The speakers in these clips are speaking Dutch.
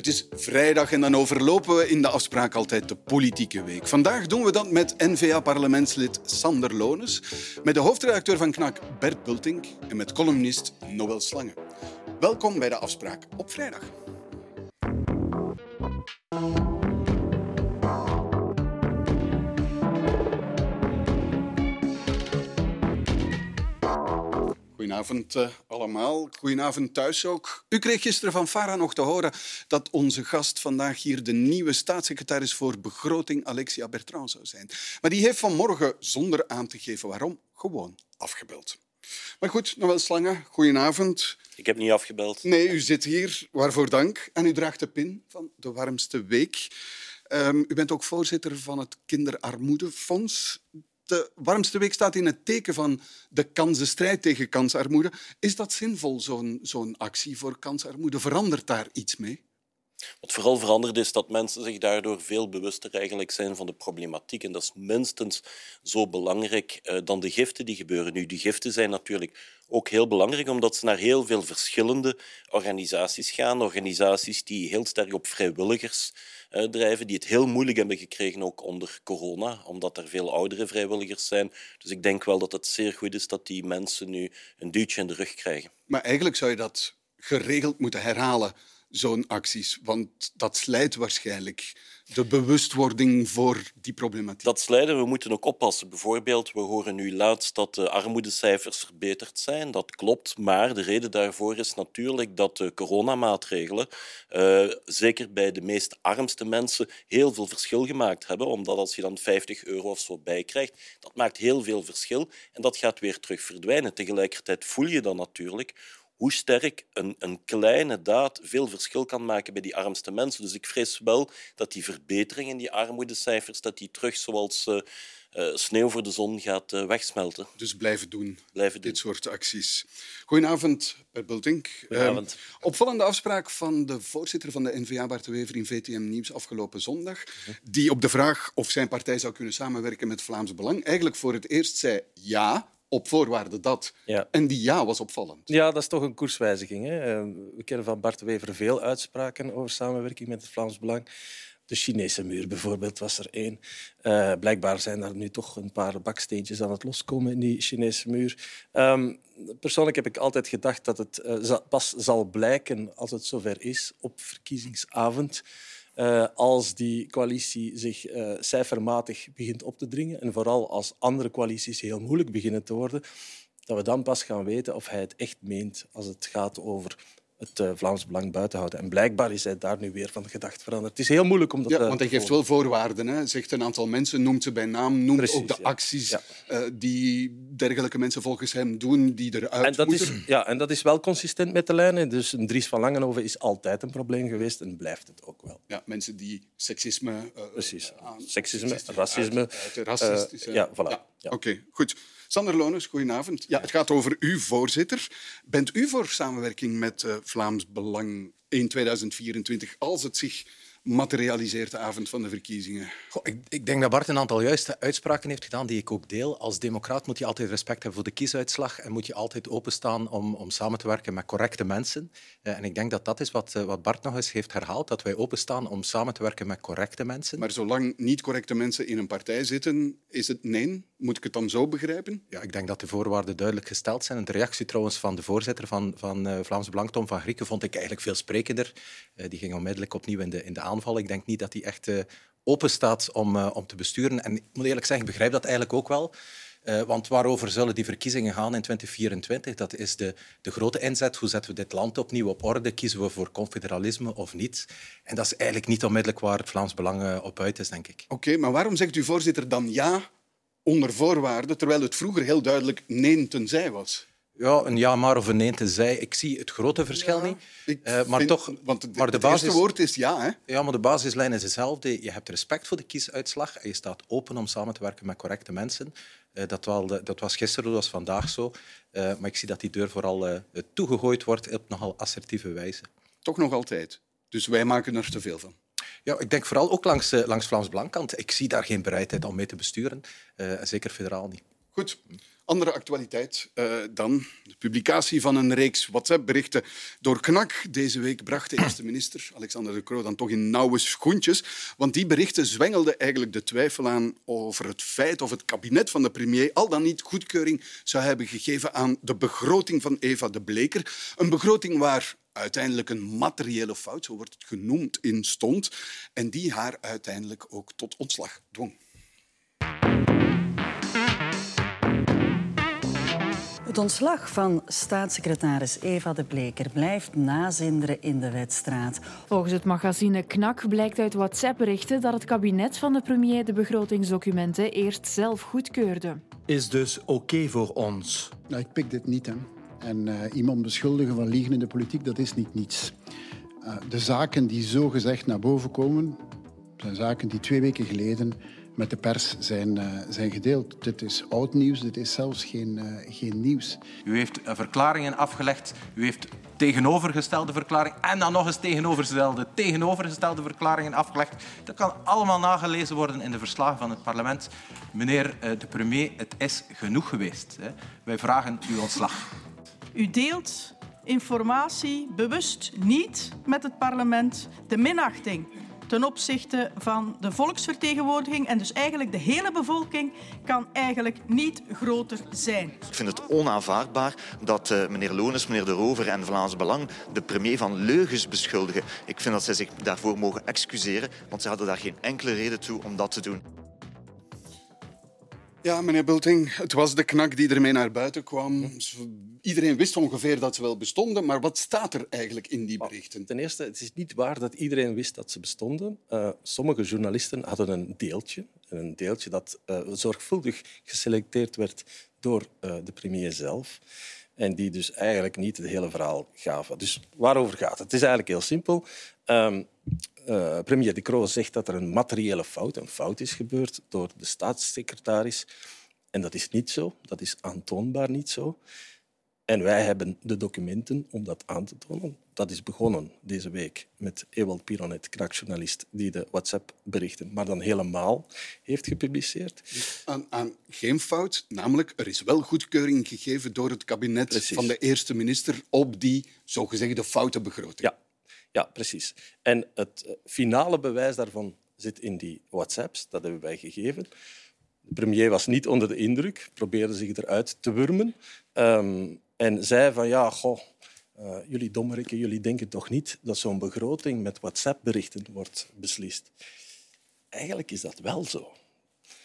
Het is vrijdag en dan overlopen we in de afspraak altijd de politieke week. Vandaag doen we dat met N-VA-parlementslid Sander Lones, met de hoofdredacteur van KNAK Bert Bultink en met columnist Noël Slange. Welkom bij de afspraak op vrijdag. Goedenavond uh, allemaal. Goedenavond thuis ook. U kreeg gisteren van Farah nog te horen dat onze gast vandaag hier de nieuwe staatssecretaris voor begroting Alexia Bertrand zou zijn. Maar die heeft vanmorgen, zonder aan te geven waarom, gewoon afgebeld. Maar goed, Noël Slange, goedenavond. Ik heb niet afgebeld. Nee, u zit hier, waarvoor dank. En u draagt de pin van de warmste week. Um, u bent ook voorzitter van het Kinderarmoedefonds de warmste week staat in het teken van de kansenstrijd tegen kansarmoede. Is dat zinvol, zo'n actie voor kansarmoede? Verandert daar iets mee? Wat vooral verandert is dat mensen zich daardoor veel bewuster eigenlijk zijn van de problematiek. En dat is minstens zo belangrijk uh, dan de giften die gebeuren. Nu, die giften zijn natuurlijk ook heel belangrijk omdat ze naar heel veel verschillende organisaties gaan. Organisaties die heel sterk op vrijwilligers drijven, die het heel moeilijk hebben gekregen ook onder corona, omdat er veel oudere vrijwilligers zijn. Dus ik denk wel dat het zeer goed is dat die mensen nu een duwtje in de rug krijgen. Maar eigenlijk zou je dat geregeld moeten herhalen zo'n acties? Want dat slijt waarschijnlijk de bewustwording voor die problematiek. Dat slijden, we moeten ook oppassen. Bijvoorbeeld, we horen nu laatst dat de armoedecijfers verbeterd zijn. Dat klopt, maar de reden daarvoor is natuurlijk dat de coronamaatregelen, uh, zeker bij de meest armste mensen, heel veel verschil gemaakt hebben. Omdat als je dan 50 euro of zo bijkrijgt, dat maakt heel veel verschil en dat gaat weer terug verdwijnen. Tegelijkertijd voel je dan natuurlijk hoe sterk een, een kleine daad veel verschil kan maken bij die armste mensen. Dus ik vrees wel dat die verbetering in die armoedecijfers dat die terug zoals uh, uh, sneeuw voor de zon gaat uh, wegsmelten. Dus blijven doen, blijven dit soort acties. Goedenavond, Per Bultink. Goedenavond. opvallende afspraak van de voorzitter van de NVA, Bart de Wever, in VTM Nieuws afgelopen zondag, die op de vraag of zijn partij zou kunnen samenwerken met Vlaams Belang eigenlijk voor het eerst zei ja, op voorwaarde dat. Ja. En die ja was opvallend. Ja, dat is toch een koerswijziging. Hè? Eh, we kennen van Bart Wever veel uitspraken over samenwerking met het Vlaams Belang. De Chinese muur bijvoorbeeld was er één. Uh, blijkbaar zijn er nu toch een paar baksteentjes aan het loskomen in die Chinese muur. Um, persoonlijk heb ik altijd gedacht dat het uh, pas zal blijken als het zover is op verkiezingsavond. Uh, als die coalitie zich uh, cijfermatig begint op te dringen en vooral als andere coalities heel moeilijk beginnen te worden, dat we dan pas gaan weten of hij het echt meent als het gaat over het uh, Vlaams Belang buiten houden. En blijkbaar is hij daar nu weer van gedacht veranderd. Het is heel moeilijk om dat ja, want hij geeft wel voorwaarden. Hè. Zegt een aantal mensen, noemt ze bij naam, noemt Precies, ook de ja. acties ja. Uh, die dergelijke mensen volgens hem doen, die eruit en dat moeten. Is, ja, en dat is wel consistent met de lijnen. Dus een Dries van Langenhoven is altijd een probleem geweest en blijft het ook wel. Ja, mensen die seksisme... Uh, Precies. Aan, seksisme, racisme. Uit, uit racistische, ja, voilà. Ja. Oké, okay, goed. Sander Lones, goedenavond. Ja, het gaat over u, voorzitter. Bent u voor samenwerking met uh, Vlaams Belang in 2024 als het zich materialiseert de avond van de verkiezingen? Goh, ik, ik, denk dat Bart een aantal juiste uitspraken heeft gedaan die ik ook deel. Als democraat moet je altijd respect hebben voor de kiesuitslag en moet je altijd openstaan om, om samen te werken met correcte mensen. Uh, en ik denk dat dat is wat, uh, wat Bart nog eens heeft herhaald, dat wij openstaan om samen te werken met correcte mensen. Maar zolang niet correcte mensen in een partij zitten, is het nee? Moet ik het dan zo begrijpen? Ja, ik denk dat de voorwaarden duidelijk gesteld zijn. De reactie trouwens van de voorzitter van, van uh, Vlaams Belang, Tom van Grieken, vond ik eigenlijk veel sprekender. die ging onmiddellijk opnieuw in de, in de Ik denk niet dat hij echt uh, open staat om, uh, om te besturen. En ik moet eerlijk zeggen, ik begrijp dat eigenlijk ook wel. Uh, want waarover zullen die verkiezingen gaan in 2024? Dat is de, de grote inzet. Hoe zetten we dit land opnieuw op orde? Kiezen we voor confederalisme of niet? En dat is eigenlijk niet onmiddellijk waar het Vlaams Belang op uit is, denk ik. Oké, maar waarom zegt uw voorzitter dan ja onder voorwaarden, terwijl het vroeger heel duidelijk nee tenzij was? Ja, een ja maar of een nee tenzij. Ik zie het grote verschil ja, niet. Uh, maar vind, toch, want maar de het basis, eerste woord is ja. Hè? Ja, maar de basislijn is hetzelfde. Je hebt respect voor de kiesuitslag en je staat open om samen te werken met correcte mensen. Uh, dat, wel, dat, was gisteren, dat was vandaag zo. Uh, maar ik zie dat die deur vooral toegegooid wordt op nogal assertieve wijze. Toch nog altijd. Dus wij maken er te veel van. Ja, ik denk vooral ook langs, langs Vlaams Blankant. Ik zie daar geen bereidheid om mee te besturen. zeker federaal niet. Goed. Andere actualiteit uh, dan. De publicatie van een reeks WhatsApp-berichten door KNAK. Deze week bracht de eerste minister, Alexander de Croo, dan toch in nauwe schoentjes. Want die berichten zwengelden eigenlijk de twijfel aan over het feit of het kabinet van de premier al dan niet goedkeuring zou hebben gegeven aan de begroting van Eva de Bleker. Een begroting waar uiteindelijk een materiële fout, zo wordt het genoemd, in stond. En die haar uiteindelijk ook tot ontslag dwong. Het ontslag van staatssecretaris Eva de Bleker blijft nazinderen in de wedstraat. Volgens het magazine Knak blijkt uit WhatsApp-berichten dat het kabinet van de premier de begrotingsdocumenten eerst zelf goedkeurde. Is dus oké voor ons? Nou, ik pik dit niet. Hè. En uh, iemand beschuldigen van liegen in de politiek, dat is niet niets. Uh, de zaken die zo gezegd naar boven komen, zijn zaken die twee weken geleden met de pers zijn, uh, zijn gedeeld. Dit is oud nieuws, dit is zelfs geen, uh, geen nieuws. U heeft verklaringen afgelegd, u heeft tegenovergestelde verklaringen en dan nog eens tegenovergestelde, tegenovergestelde verklaringen afgelegd. Dat kan allemaal nagelezen worden in de verslagen van het parlement. Meneer uh, de premier, het is genoeg geweest. Hè. Wij vragen uw ontslag. U deelt informatie bewust niet met het parlement. De minachting ten opzichte van de volksvertegenwoordiging en dus eigenlijk de hele bevolking kan eigenlijk niet groter zijn. Ik vind het onaanvaardbaar dat uh, meneer Lones, meneer De Rover en Vlaams Belang de premier van leugens beschuldigen. Ik vind dat zij zich daarvoor mogen excuseren, want ze hadden daar geen enkele reden toe om dat te doen. Ja, meneer Bulting, het was de knak die ermee naar buiten kwam. Iedereen wist ongeveer dat ze wel bestonden, maar wat staat er eigenlijk in die berichten? Ten eerste, het is niet waar dat iedereen wist dat ze bestonden. Uh, sommige journalisten hadden een deeltje, een deeltje dat uh, zorgvuldig geselecteerd werd door uh, de premier zelf en die dus eigenlijk niet het hele verhaal gaven. Dus waarover gaat het? Het is eigenlijk heel simpel. Um, uh, premier De Croo zegt dat er een materiële fout, een fout is gebeurd door de staatssecretaris. En dat is niet zo. Dat is aantoonbaar niet zo. En wij hebben de documenten om dat aan te tonen. Dat is begonnen deze week met Ewald Pironet, krakjournalist, die de WhatsApp-berichten, maar dan helemaal heeft gepubliceerd. Aan, aan, geen fout, namelijk er is wel goedkeuring gegeven door het kabinet Precies. van de eerste minister op die zogezegde foute begroting. Ja, ja, precies. En het eh, finale bewijs daarvan zit in die WhatsApps. Dat hebben wij gegeven. De premier was niet onder de indruk, probeerde zich eruit te wurmen. Um, en zei van, ja, goh, uh, jullie dommerikken, jullie denken toch niet dat zo'n begroting met WhatsApp-berichten wordt beslist. Eigenlijk is dat wel zo.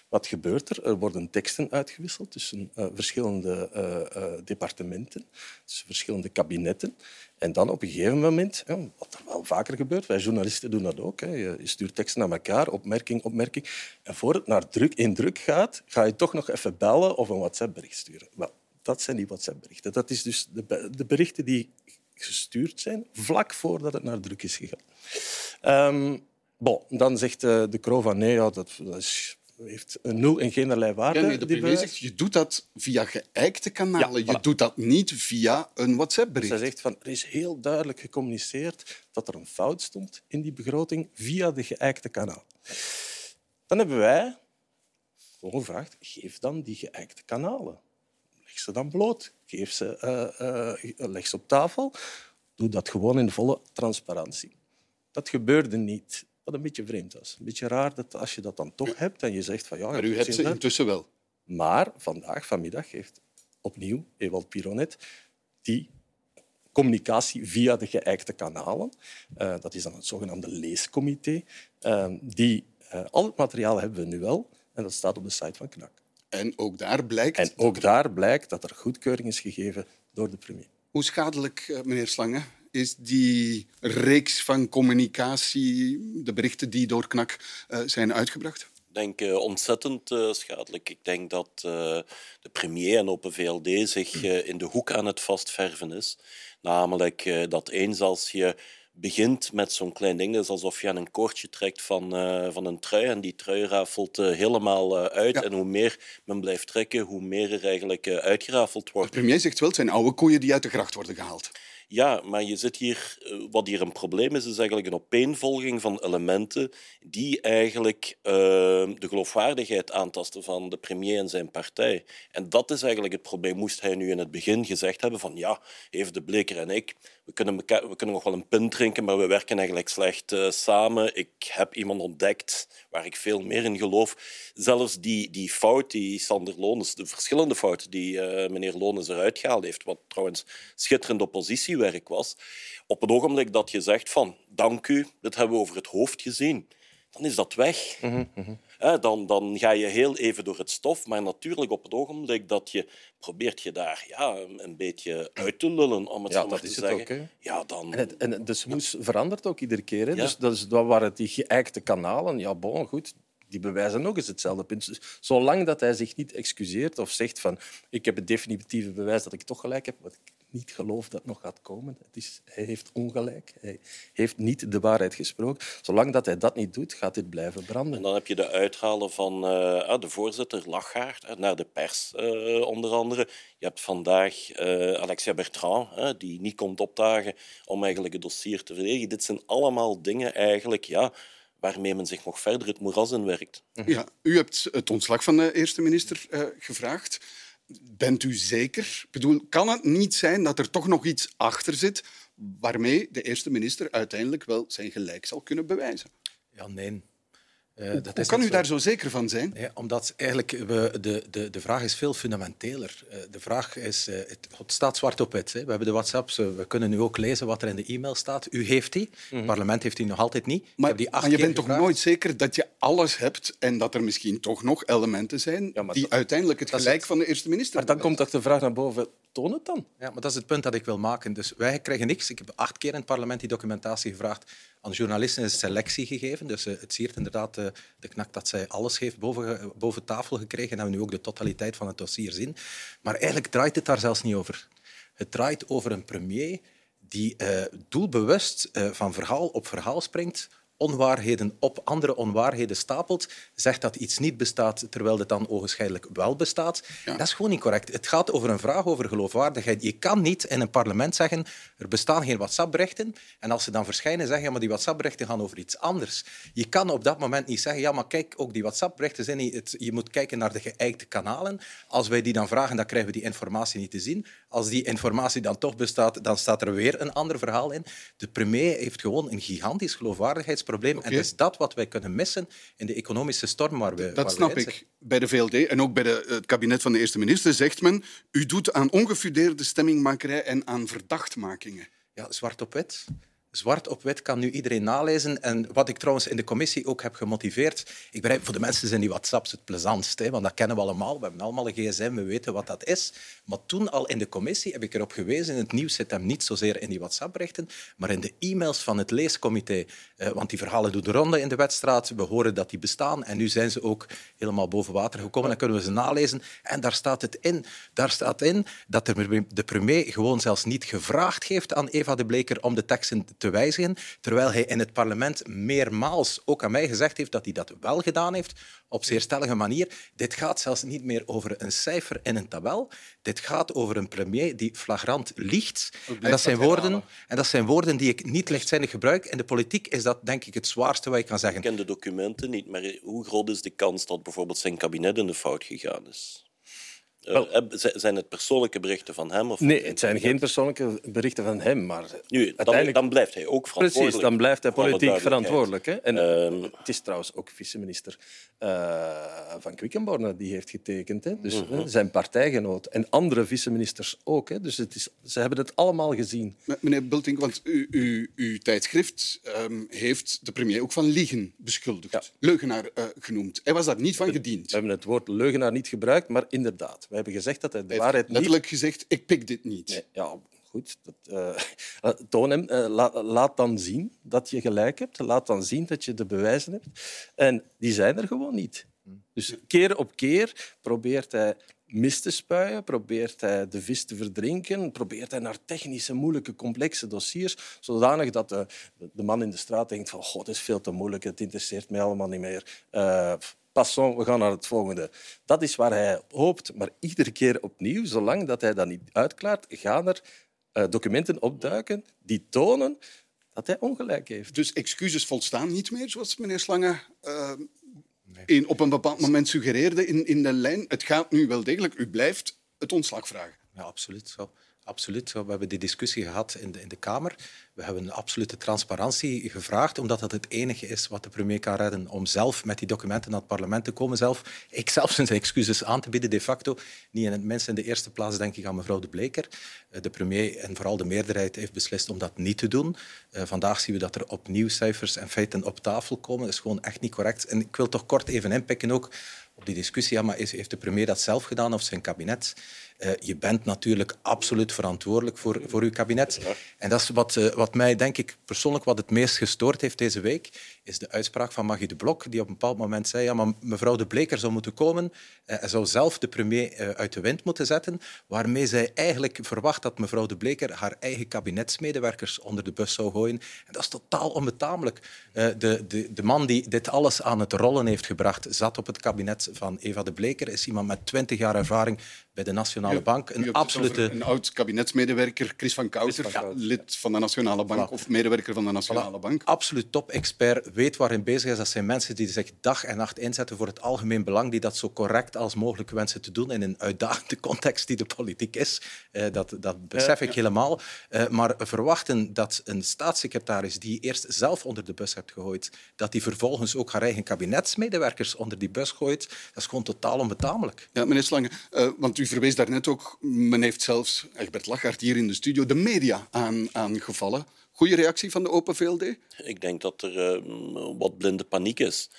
Wat gebeurt er? Er worden teksten uitgewisseld tussen uh, verschillende uh, uh, departementen, tussen verschillende kabinetten. En dan op een gegeven moment, ja, wat er wel vaker gebeurt, wij journalisten doen dat ook, hè, je stuurt teksten naar elkaar, opmerking, opmerking. En voor het naar druk in druk gaat, ga je toch nog even bellen of een WhatsApp-bericht sturen. Wel, dat zijn die WhatsApp-berichten. Dat is dus de, de, berichten die gestuurd zijn vlak voordat het naar druk is gegaan. Um, bon, dan zegt de Kroo van nee, ja, dat is heeft nul en geen waarde. Ja, nee, de premier zegt, je doet dat via geëikte kanalen. Ja, voilà. Je doet dat niet via een WhatsApp-bericht. Zij zegt van, er is heel duidelijk gecommuniceerd dat er een fout stond in die begroting via de geëikte kanaal. Dan hebben wij gewoon gevraagd, geef dan die geëikte kanalen. Leg ze dan bloot. Geef ze, uh, uh, leg ze op tafel. Doe dat gewoon in volle transparantie. Dat gebeurde niet. Wat een beetje vreemd was. Een beetje raar dat als je dat dan toch hebt en je zegt van ja... Maar u hebt ze intussen wel. Maar vandaag, vanmiddag, heeft opnieuw Ewald Pironet die communicatie via de geëikte kanalen, uh, dat is dan het zogenaamde leescomité, uh, die, uh, al het materiaal hebben we nu wel en dat staat op de site van KNAK. En ook daar blijkt... En ook daar blijkt dat er goedkeuring is gegeven door de premier. Hoe schadelijk, meneer Slange, is die reeks van communicatie, de berichten die door KNAK uh, zijn uitgebracht? Ik denk uh, ontzettend uh, schadelijk. Ik denk dat de premier en Open VLD zich in de hoek aan het vastverven is. Namelijk dat eens als je begint met zo'n klein ding. Dat is alsof je aan een koordje trekt van, van een trui en die trui rafelt helemaal uit. Ja. En hoe meer men blijft trekken, hoe meer er eigenlijk uitgerafeld wordt. De premier zegt wel, het zijn oude koeien die uit de gracht worden gehaald. Ja, maar je zit hier, eh, wat hier een probleem is, is eigenlijk een opeenvolging van elementen die eigenlijk uh, de geloofwaardigheid aantasten van de premier en zijn partij. En dat is eigenlijk het probleem. Moest hij nu in het begin gezegd hebben van ja, even de Bleker en ik, we kunnen, we kunnen nog wel een pint drinken, maar we werken eigenlijk slecht uh, samen. Ik heb iemand ontdekt waar ik veel meer in geloof. Zelfs die, die fout die Sander Lones, de verschillende fouten die uh, meneer Lones eruit gehaald heeft, wat trouwens schitterend oppositiewerk was, op het ogenblik dat je zegt van dank u, dit hebben we over het hoofd gezien, dan is dat weg. Mm. Dan, dan ga je heel even door het stof, maar natuurlijk op het ogenblik dat je probeert je daar ja, een beetje uit te lullen, om het ja, zo maar te zeggen. Ook, ja, dan... en, het, en de smoes verandert ook iedere keer. Hè? Ja. Dus dat, is, dat waren die geëikte kanalen. Ja, bon, goed, die bewijzen nog eens hetzelfde punt. Dus zolang dat hij zich niet excuseert of zegt van ik heb het definitieve bewijs dat ik toch gelijk heb, wat ik niet geloof dat nog gaat komen. Het is, hij heeft ongelijk. Hij heeft niet de waarheid gesproken. Zolang dat hij dat niet doet, gaat dit blijven branden. En dan heb je de uithalen van uh, de voorzitter Lachaert naar de pers, uh, onder andere. Je hebt vandaag uh, Alexia Bertrand, die niet komt opdagen om eigenlijk het dossier te verdedigen. Dit zijn allemaal dingen eigenlijk... Ja, waarmee men zich nog verder het moeras in werkt. Ja, u hebt het ontslag van de eerste minister uh, gevraagd. Bent u zeker? Ik bedoel, kan het niet zijn dat er toch nog iets achter zit waarmee de eerste minister uiteindelijk wel zijn gelijk zal kunnen bewijzen? Ja, nee. Uh, hoe, dat hoe kan u daar zo zeker van zijn? Ja, omdat eigenlijk we, de, de, de vraag is veel fundamenteler. Uh, de vraag is, uh, het, het, staat zwart op wit. Hè. We hebben de WhatsApps, we kunnen nu ook lezen wat er in de e-mail staat. U heeft die, mm -hmm. het parlement heeft die nog altijd niet. Maar, die maar je bent toch nooit zeker dat je alles hebt en dat er misschien toch nog elementen zijn ja, die dat, uiteindelijk het gelijk het, van de eerste minister Maar dan komt toch de vraag naar boven, toon het dan. Ja, maar dat is het punt dat ik wil maken. Dus wij krijgen niks. Ik heb acht keer in het parlement die documentatie gevraagd. Aan journalisten is selectie gegeven. Dus uh, het siert inderdaad uh, de knak dat zij alles heeft boven, boven tafel gekregen. En hebben we nu ook de totaliteit van het dossier zien. Maar eigenlijk draait het daar zelfs niet over. Het draait over een premier die uh, doelbewust van verhaal op verhaal springt onwaarheden op andere onwaarheden stapelt, zegt dat iets niet bestaat terwijl het dan ogenschijnlijk wel bestaat. Ja. Dat is gewoon niet correct. Het gaat over een vraag over geloofwaardigheid. Je kan niet in een parlement zeggen er bestaan geen WhatsApp-berichten en als ze dan verschijnen zeggen ja, maar die WhatsApp-berichten gaan over iets anders. Je kan op dat moment niet zeggen ja, maar kijk, ook die WhatsApp-berichten zijn niet... Het, je moet kijken naar de geëikte kanalen. Als wij die dan vragen, dan krijgen we die informatie niet te zien. Als die informatie dan toch bestaat, dan staat er weer een ander verhaal in. De premier heeft gewoon een gigantisch geloofwaardigheidsprobleem probleem. Okay. En het is dat wat wij kunnen missen in de economische storm waar we Dat waar snap we ik. Bij de VLD en ook bij de, het kabinet van de eerste minister zegt men u doet aan ongefundeerde stemmingmakerij en aan verdachtmakingen. Ja, zwart op wit. Zwart op wit kan nu iedereen nalezen. En wat ik trouwens in de commissie ook heb gemotiveerd. Ik begrijp, voor de mensen zijn die WhatsApps het plezantst, hè, want dat kennen we allemaal. We hebben allemaal een gsm, we weten wat dat is. Maar toen al in de commissie heb ik erop gewezen. Het nieuws zit hem niet zozeer in die WhatsApp-berichten, maar in de e-mails van het leescomité. Eh, want die verhalen doen de ronde in de wedstraat. We horen dat die bestaan. En nu zijn ze ook helemaal boven water gekomen. Dan kunnen we ze nalezen. En daar staat het in. Daar staat in dat de premier gewoon zelfs niet gevraagd heeft aan Eva de Bleker om de teksten te wijzigen, terwijl hij in het parlement meermaals ook aan mij gezegd heeft dat hij dat wel gedaan heeft, op zeer stellige manier. Dit gaat zelfs niet meer over een cijfer in een tabel. Dit gaat over een premier die flagrant liegt. En dat, zijn woorden, en dat zijn woorden die ik niet lichtzinnig gebruik. In de politiek is dat denk ik het zwaarste wat je kan zeggen. Ik ken de documenten niet, maar hoe groot is de kans dat bijvoorbeeld zijn kabinet in de fout gegaan is? Wel, zijn het persoonlijke berichten van hem? Of nee, het zijn geen persoonlijke berichten van hem. Maar nu, dan, uiteindelijk... dan blijft hij ook verantwoordelijk. Precies, dan blijft hij politiek verantwoordelijk. Hè? En um... het is trouwens ook vice-minister uh, van Quickenborne die heeft getekend. Hè? Dus uh -huh. zijn partijgenoot. En andere vice-ministers ook. Hè? Dus het is, ze hebben het allemaal gezien. Meneer Bulting, want u, u, uw tijdschrift um, heeft de premier ook van liegen beschuldigd. Ja. Leugenaar uh, genoemd. Hij was daar niet van gediend. We hebben het woord leugenaar niet gebruikt, maar inderdaad. We hebben gezegd dat hij de waarheid niet... Letterlijk gezegd, ik pik dit niet. Nee, ja, goed. Dat, uh, toon hem. Uh, la, laat dan zien dat je gelijk hebt. Laat dan zien dat je de bewijzen hebt. En die zijn er gewoon niet. Dus keer op keer probeert hij mis te spuien, probeert hij de vis te verdrinken, probeert hij naar technische, moeilijke, complexe dossiers, zodanig dat de, de man in de straat denkt van god, het is veel te moeilijk, het interesseert mij allemaal niet meer. Uh, Passons, we gaan naar het volgende. Dat is waar hij hoopt, maar iedere keer opnieuw, zolang dat hij dat niet uitklaart, gaan er eh, documenten opduiken die tonen dat hij ongelijk heeft. Dus excuses volstaan niet meer, zoals meneer Slange uh, in, op een bepaald moment suggereerde in, in de lijn. Het gaat nu wel degelijk, u blijft het ontslag vragen. Ja, absoluut zo. Absoluut. We hebben die discussie gehad in de, in de Kamer. We hebben absolute transparantie gevraagd, omdat dat het enige is wat de premier kan redden om zelf met die documenten naar het parlement te komen. Zelf, ik zelf zijn excuses aan te bieden, de facto. Niet in het minst in de eerste plaats denk ik aan mevrouw De Bleker. Eh, de premier en vooral de meerderheid heeft beslist om dat niet te doen. Uh, vandaag zien we dat er opnieuw cijfers en feiten op tafel komen. Dat is gewoon echt niet correct. En ik wil toch kort even inpikken ook op die discussie. Ja, maar heeft de premier dat zelf gedaan of zijn kabinet? Uh, je bent natuurlijk absoluut verantwoordelijk voor, voor uw kabinet. En dat is wat, uh, wat mij, denk ik, persoonlijk wat het meest gestoord heeft deze week, is de uitspraak van Magie de Blok, die op een bepaald moment zei ja, maar mevrouw de Bleker zou moeten komen uh, en zou zelf de premier uit de wind moeten zetten, waarmee zij eigenlijk verwacht dat mevrouw de Bleker haar eigen kabinetsmedewerkers onder de bus zou gooien. En dat is totaal onbetamelijk. de, de, de man die dit alles aan het rollen heeft gebracht, zat op het kabinet van Eva de Bleker, is iemand met twintig jaar ervaring bij de Nationale Bank. Een absolute... Een oud kabinetsmedewerker, Chris van Kouter, ja, lid van de Nationale Bank voilà. of medewerker van de Nationale voilà. Bank. Absoluut top-expert, weet waarin bezig is. Dat zijn mensen die zich dag en nacht inzetten voor het algemeen belang, die dat zo correct als mogelijk wensen te doen in een uitdagende context die de politiek is. Uh, dat, dat besef ik ja. helemaal. Uh, maar verwachten dat een staatssecretaris die eerst zelf onder de bus hebt gegooid, dat die vervolgens ook haar eigen kabinetsmedewerkers onder die bus gooit, dat is gewoon totaal onbetamelijk. Ja, meneer Slange, uh, want u u verwees daarnet ook, men heeft zelfs, Egbert Lachart hier in de studio, de media aan, aangevallen. Goede reactie van de Open VLD? Ik denk dat er uh, wat blinde paniek is.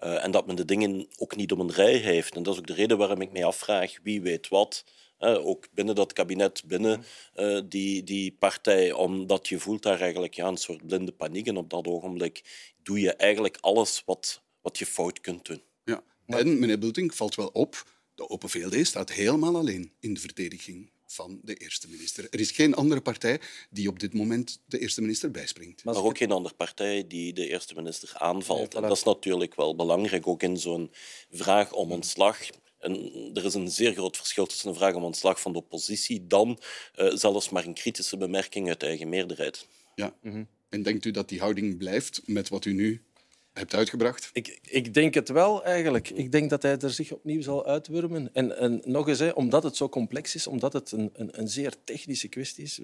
Uh, en dat men de dingen ook niet om een rij heeft. En dat is ook de reden waarom ik mij afvraag wie weet wat. Uh, ook binnen dat kabinet, binnen uh, die, die partij, omdat je voelt daar eigenlijk ja, een soort blinde paniek. En op dat ogenblik doe je eigenlijk alles wat, wat je fout kunt doen. Ja. En meneer Bulting valt wel op de Open VLD staat helemaal alleen in de verdediging van de eerste minister. Er is geen andere partij die op dit moment de eerste minister bijspringt. Maar ook geen andere partij die de eerste minister aanvalt. En dat is natuurlijk wel belangrijk, ook in zo'n vraag om ontslag. En er is een zeer groot verschil tussen een vraag om ontslag van de oppositie dan uh, zelfs maar een kritische bemerking uit de eigen meerderheid. Ja. Mm -hmm. En denkt u dat die houding blijft met wat u nu hebt uitgebracht? Ik, ik denk het wel, eigenlijk. Ik denk dat hij er zich opnieuw zal uitwurmen. En, en nog eens, hè, omdat het zo complex is, omdat het een, een, een zeer technische kwestie is.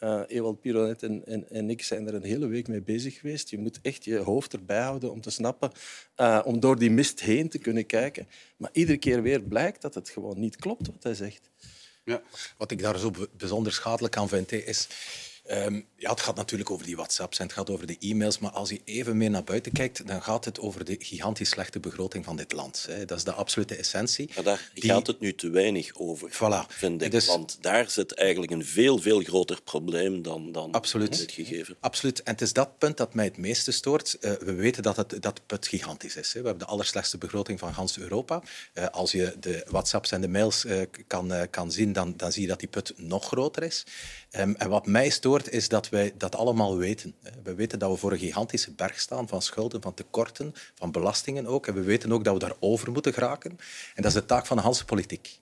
Uh, Ewald Pironet en, en, en, ik zijn er een hele week mee bezig geweest. Je moet echt je hoofd erbij houden om te snappen, uh, om door die mist heen te kunnen kijken. Maar iedere keer weer blijkt dat het gewoon niet klopt wat hij zegt. Ja. Wat ik daar zo bijzonder schadelijk aan vind, is Um, ja, het gaat natuurlijk over die WhatsApps en het gaat over de e-mails, maar als je even meer naar buiten kijkt, dan gaat het over de gigantisch slechte begroting van dit land. Hè. Dat is de absolute essentie. Maar daar die... gaat het nu te weinig over, voilà. vind ik. Dus... Want daar zit eigenlijk een veel, veel groter probleem dan, dan Absoluut. dit gegeven. Absoluut. En het is dat punt dat mij het meeste stoort. Uh, we weten dat het, dat het gigantisch is. Hè. We hebben de allerslechtste begroting van gans Europa. Uh, als je de WhatsApps en de mails uh, kan, kan zien, dan, dan zie je dat die put nog groter is. Um, en wat mij stoort, is dat wij dat allemaal weten. We weten dat we voor een gigantische berg staan van schulden, van tekorten, van belastingen ook. En we weten ook dat we daarover moeten geraken. En dat is de taak van de Hanse politiek.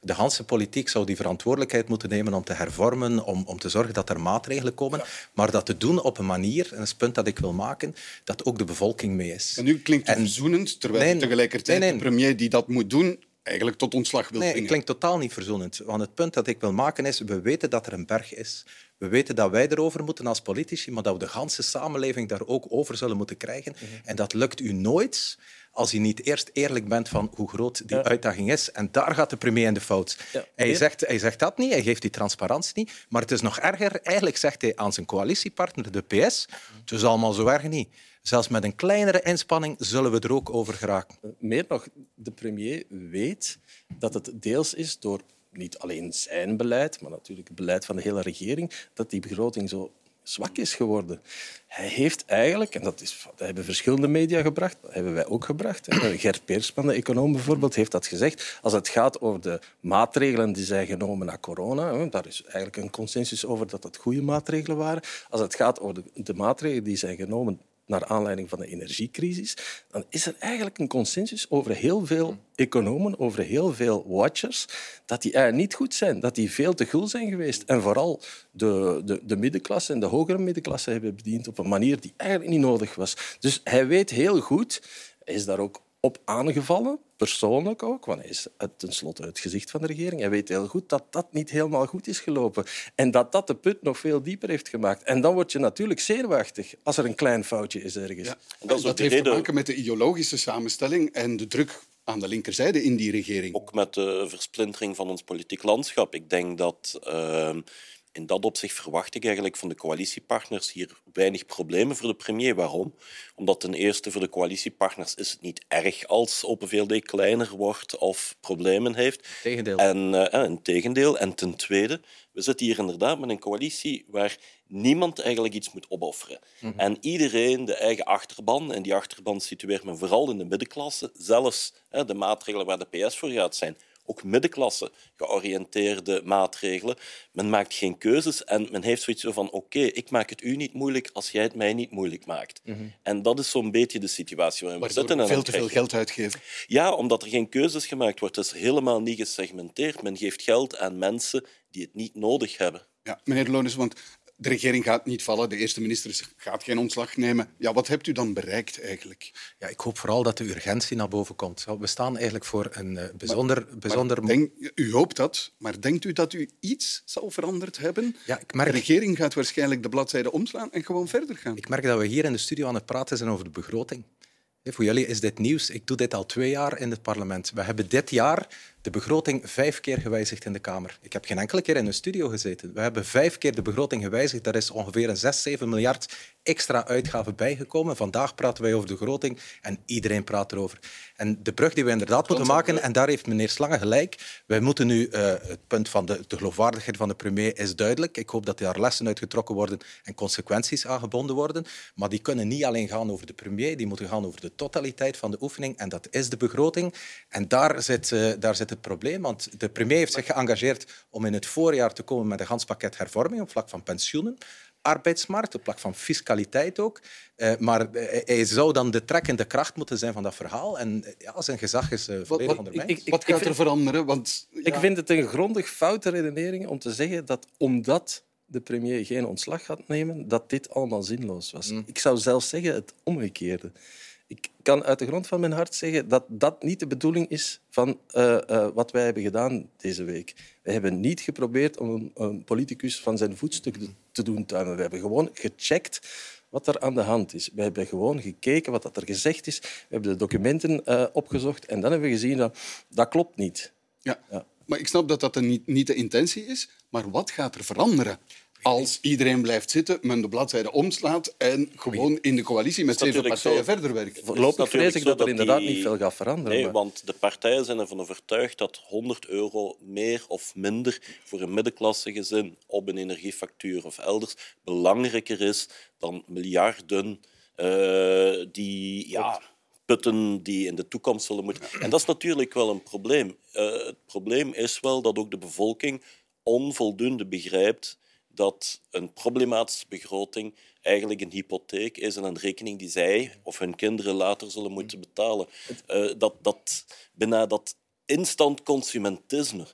De Hanse politiek zou die verantwoordelijkheid moeten nemen om te hervormen, om, om te zorgen dat er maatregelen komen, maar dat te doen op een manier, en dat is het punt dat ik wil maken, dat ook de bevolking mee is. En nu klinkt het en... verzoenend, terwijl nee, tegelijkertijd nee, nee. de premier die dat moet doen eigenlijk tot ontslag wil nee, brengen. Nee, klinkt totaal niet verzoenend. Want het punt dat ik wil maken is, we weten dat er een berg is. We weten dat wij erover moeten als politici, maar dat we de hele samenleving daar ook over zullen moeten krijgen. Mm -hmm. En dat lukt u nooit als je niet eerst eerlijk bent van hoe groot die ja. uitdaging is. En daar gaat de premier in de fout. Ja. Hij, zegt, hij zegt dat niet, hij geeft die transparantie niet. Maar het is nog erger. Eigenlijk zegt hij aan zijn coalitiepartner, de PS, het is allemaal zo erg niet. Zelfs met een kleinere inspanning zullen we er ook over geraken. Meer nog, de premier weet dat het deels is door niet alleen zijn beleid, maar natuurlijk het beleid van de hele regering, dat die begroting zo zwak is geworden. Hij heeft eigenlijk, en dat, is, hebben verschillende media gebracht, dat hebben wij ook gebracht. Gert Peersman, de econoom bijvoorbeeld, heeft dat gezegd. Als het gaat over de maatregelen die zijn genomen na corona, daar is eigenlijk een consensus over dat dat goede maatregelen waren. Als het gaat over de maatregelen die zijn genomen naar aanleiding van de energiecrisis, dan is er eigenlijk een consensus over heel veel economen, over heel veel watchers, dat die eigenlijk niet goed zijn, dat die veel te gul zijn geweest. En vooral de, de, de middenklasse en de hogere middenklasse hebben bediend op een manier die eigenlijk niet nodig was. Dus hij weet heel goed, hij is daar ook op aangevallen, persoonlijk ook, want hij is tenslotte het gezicht van de regering. Hij weet heel goed dat dat niet helemaal goed is gelopen en dat dat de put nog veel dieper heeft gemaakt. En dan word je natuurlijk zenuwachtig als er een klein foutje is ergens. Ja. En dat, dat heeft reden... te maken met de ideologische samenstelling en de druk aan de linkerzijde in die regering. Ook met de versplintering van ons politiek landschap. Ik denk dat uh, in dat opzicht verwacht ik eigenlijk van de coalitiepartners hier weinig problemen voor de premier. Waarom? Omdat ten eerste voor de coalitiepartners is het niet erg als Open VLD kleiner wordt of problemen heeft. Tegendeel. En, uh, een tegendeel. En ten tweede, we zitten hier inderdaad met een coalitie waar niemand eigenlijk iets moet opofferen. Mm -hmm. En iedereen de eigen achterban, en die achterban situeert men vooral in de middenklasse, zelfs hè, de maatregelen waar de PS voor gaat zijn ook middenklasse georiënteerde maatregelen. Men maakt geen keuzes en men heeft zoiets van oké, ik maak het u niet moeilijk als jij het mij niet moeilijk maakt. Mm -hmm. En dat is zo'n beetje de situatie waarin we zitten. En veel te veel geld uitgeven. Ja, omdat er geen keuzes gemaakt wordt. Het is helemaal niet gesegmenteerd. Men geeft geld aan mensen die het niet nodig hebben. Ja, meneer Lones, want de regering gaat niet vallen, de eerste minister gaat geen ontslag nemen. Ja, wat hebt u dan bereikt eigenlijk? Ja, ik hoop vooral dat de urgentie naar boven komt. We staan eigenlijk voor een uh, bijzonder... Maar, bijzonder... Maar denk, u hoopt dat, maar denkt u dat u iets zal veranderd hebben? Ja, ik merk... De regering gaat waarschijnlijk de bladzijde omslaan en gewoon verder gaan. Ik merk dat we hier in de studio aan het praten zijn over de begroting. Voor jullie is dit nieuws. Ik doe dit al twee jaar in het parlement. We hebben dit jaar de begroting vijf keer gewijzigd in de Kamer. Ik heb geen enkele keer in een studio gezeten. We hebben vijf keer de begroting gewijzigd. Daar is ongeveer een 6, 7 miljard extra uitgaven bijgekomen. Vandaag praten wij over de begroting en iedereen praat erover. En de brug die we inderdaad moeten maken, en daar heeft meneer Slange gelijk, wij moeten nu, uh, het punt van de, de geloofwaardigheid van de premier is duidelijk. Ik hoop dat daar lessen uitgetrokken worden en consequenties aangebonden worden. Maar die kunnen niet alleen gaan over de premier, die moeten gaan over de totaliteit van de oefening. En dat is de begroting. En daar zit, uh, daar zit het probleem. Want de premier heeft zich geëngageerd om in het voorjaar te komen met een gans pakket hervorming op vlak van pensioenen arbeidsmarkt, op vlak van fiscaliteit ook. Uh, maar hij zou dan de trekkende kracht moeten zijn van dat verhaal. En ja, zijn gezag is uh, volledig wat, ondermijnd. Ik, ik, wat gaat er veranderen? Want, ja. Ik vind het een grondig foute redenering om te zeggen dat omdat de premier geen ontslag gaat nemen, dat dit allemaal zinloos was. Mm. Ik zou zelfs zeggen het omgekeerde. Ik kan uit de grond van mijn hart zeggen dat dat niet de bedoeling is van uh, uh, wat wij hebben gedaan deze week. We hebben niet geprobeerd om een, een politicus van zijn voetstuk te doen tuimen. We hebben gewoon gecheckt wat er aan de hand is. We hebben gewoon gekeken wat er gezegd is. We hebben de documenten uh, opgezocht en dan hebben we gezien dat dat klopt niet. Ja. ja. Maar ik snap dat dat niet, niet de intentie is. Maar wat gaat er veranderen? Als iedereen blijft zitten, men de bladzijde omslaat en gewoon in de coalitie met zeven partijen zo. verder werkt. Voorlopig vrees ik dat er inderdaad die... niet veel gaat veranderen. Nee, maar... want de partijen zijn ervan overtuigd dat 100 euro meer of minder voor een middenklassegezin op een energiefactuur of elders belangrijker is dan miljarden uh, die... Ja, putten die in de toekomst zullen moeten. En dat is natuurlijk wel een probleem. Uh, het probleem is wel dat ook de bevolking onvoldoende begrijpt dat een problematische begroting eigenlijk een hypotheek is en een rekening die zij of hun kinderen later zullen moeten betalen. Uh, dat, dat, bijna dat instant consumentisme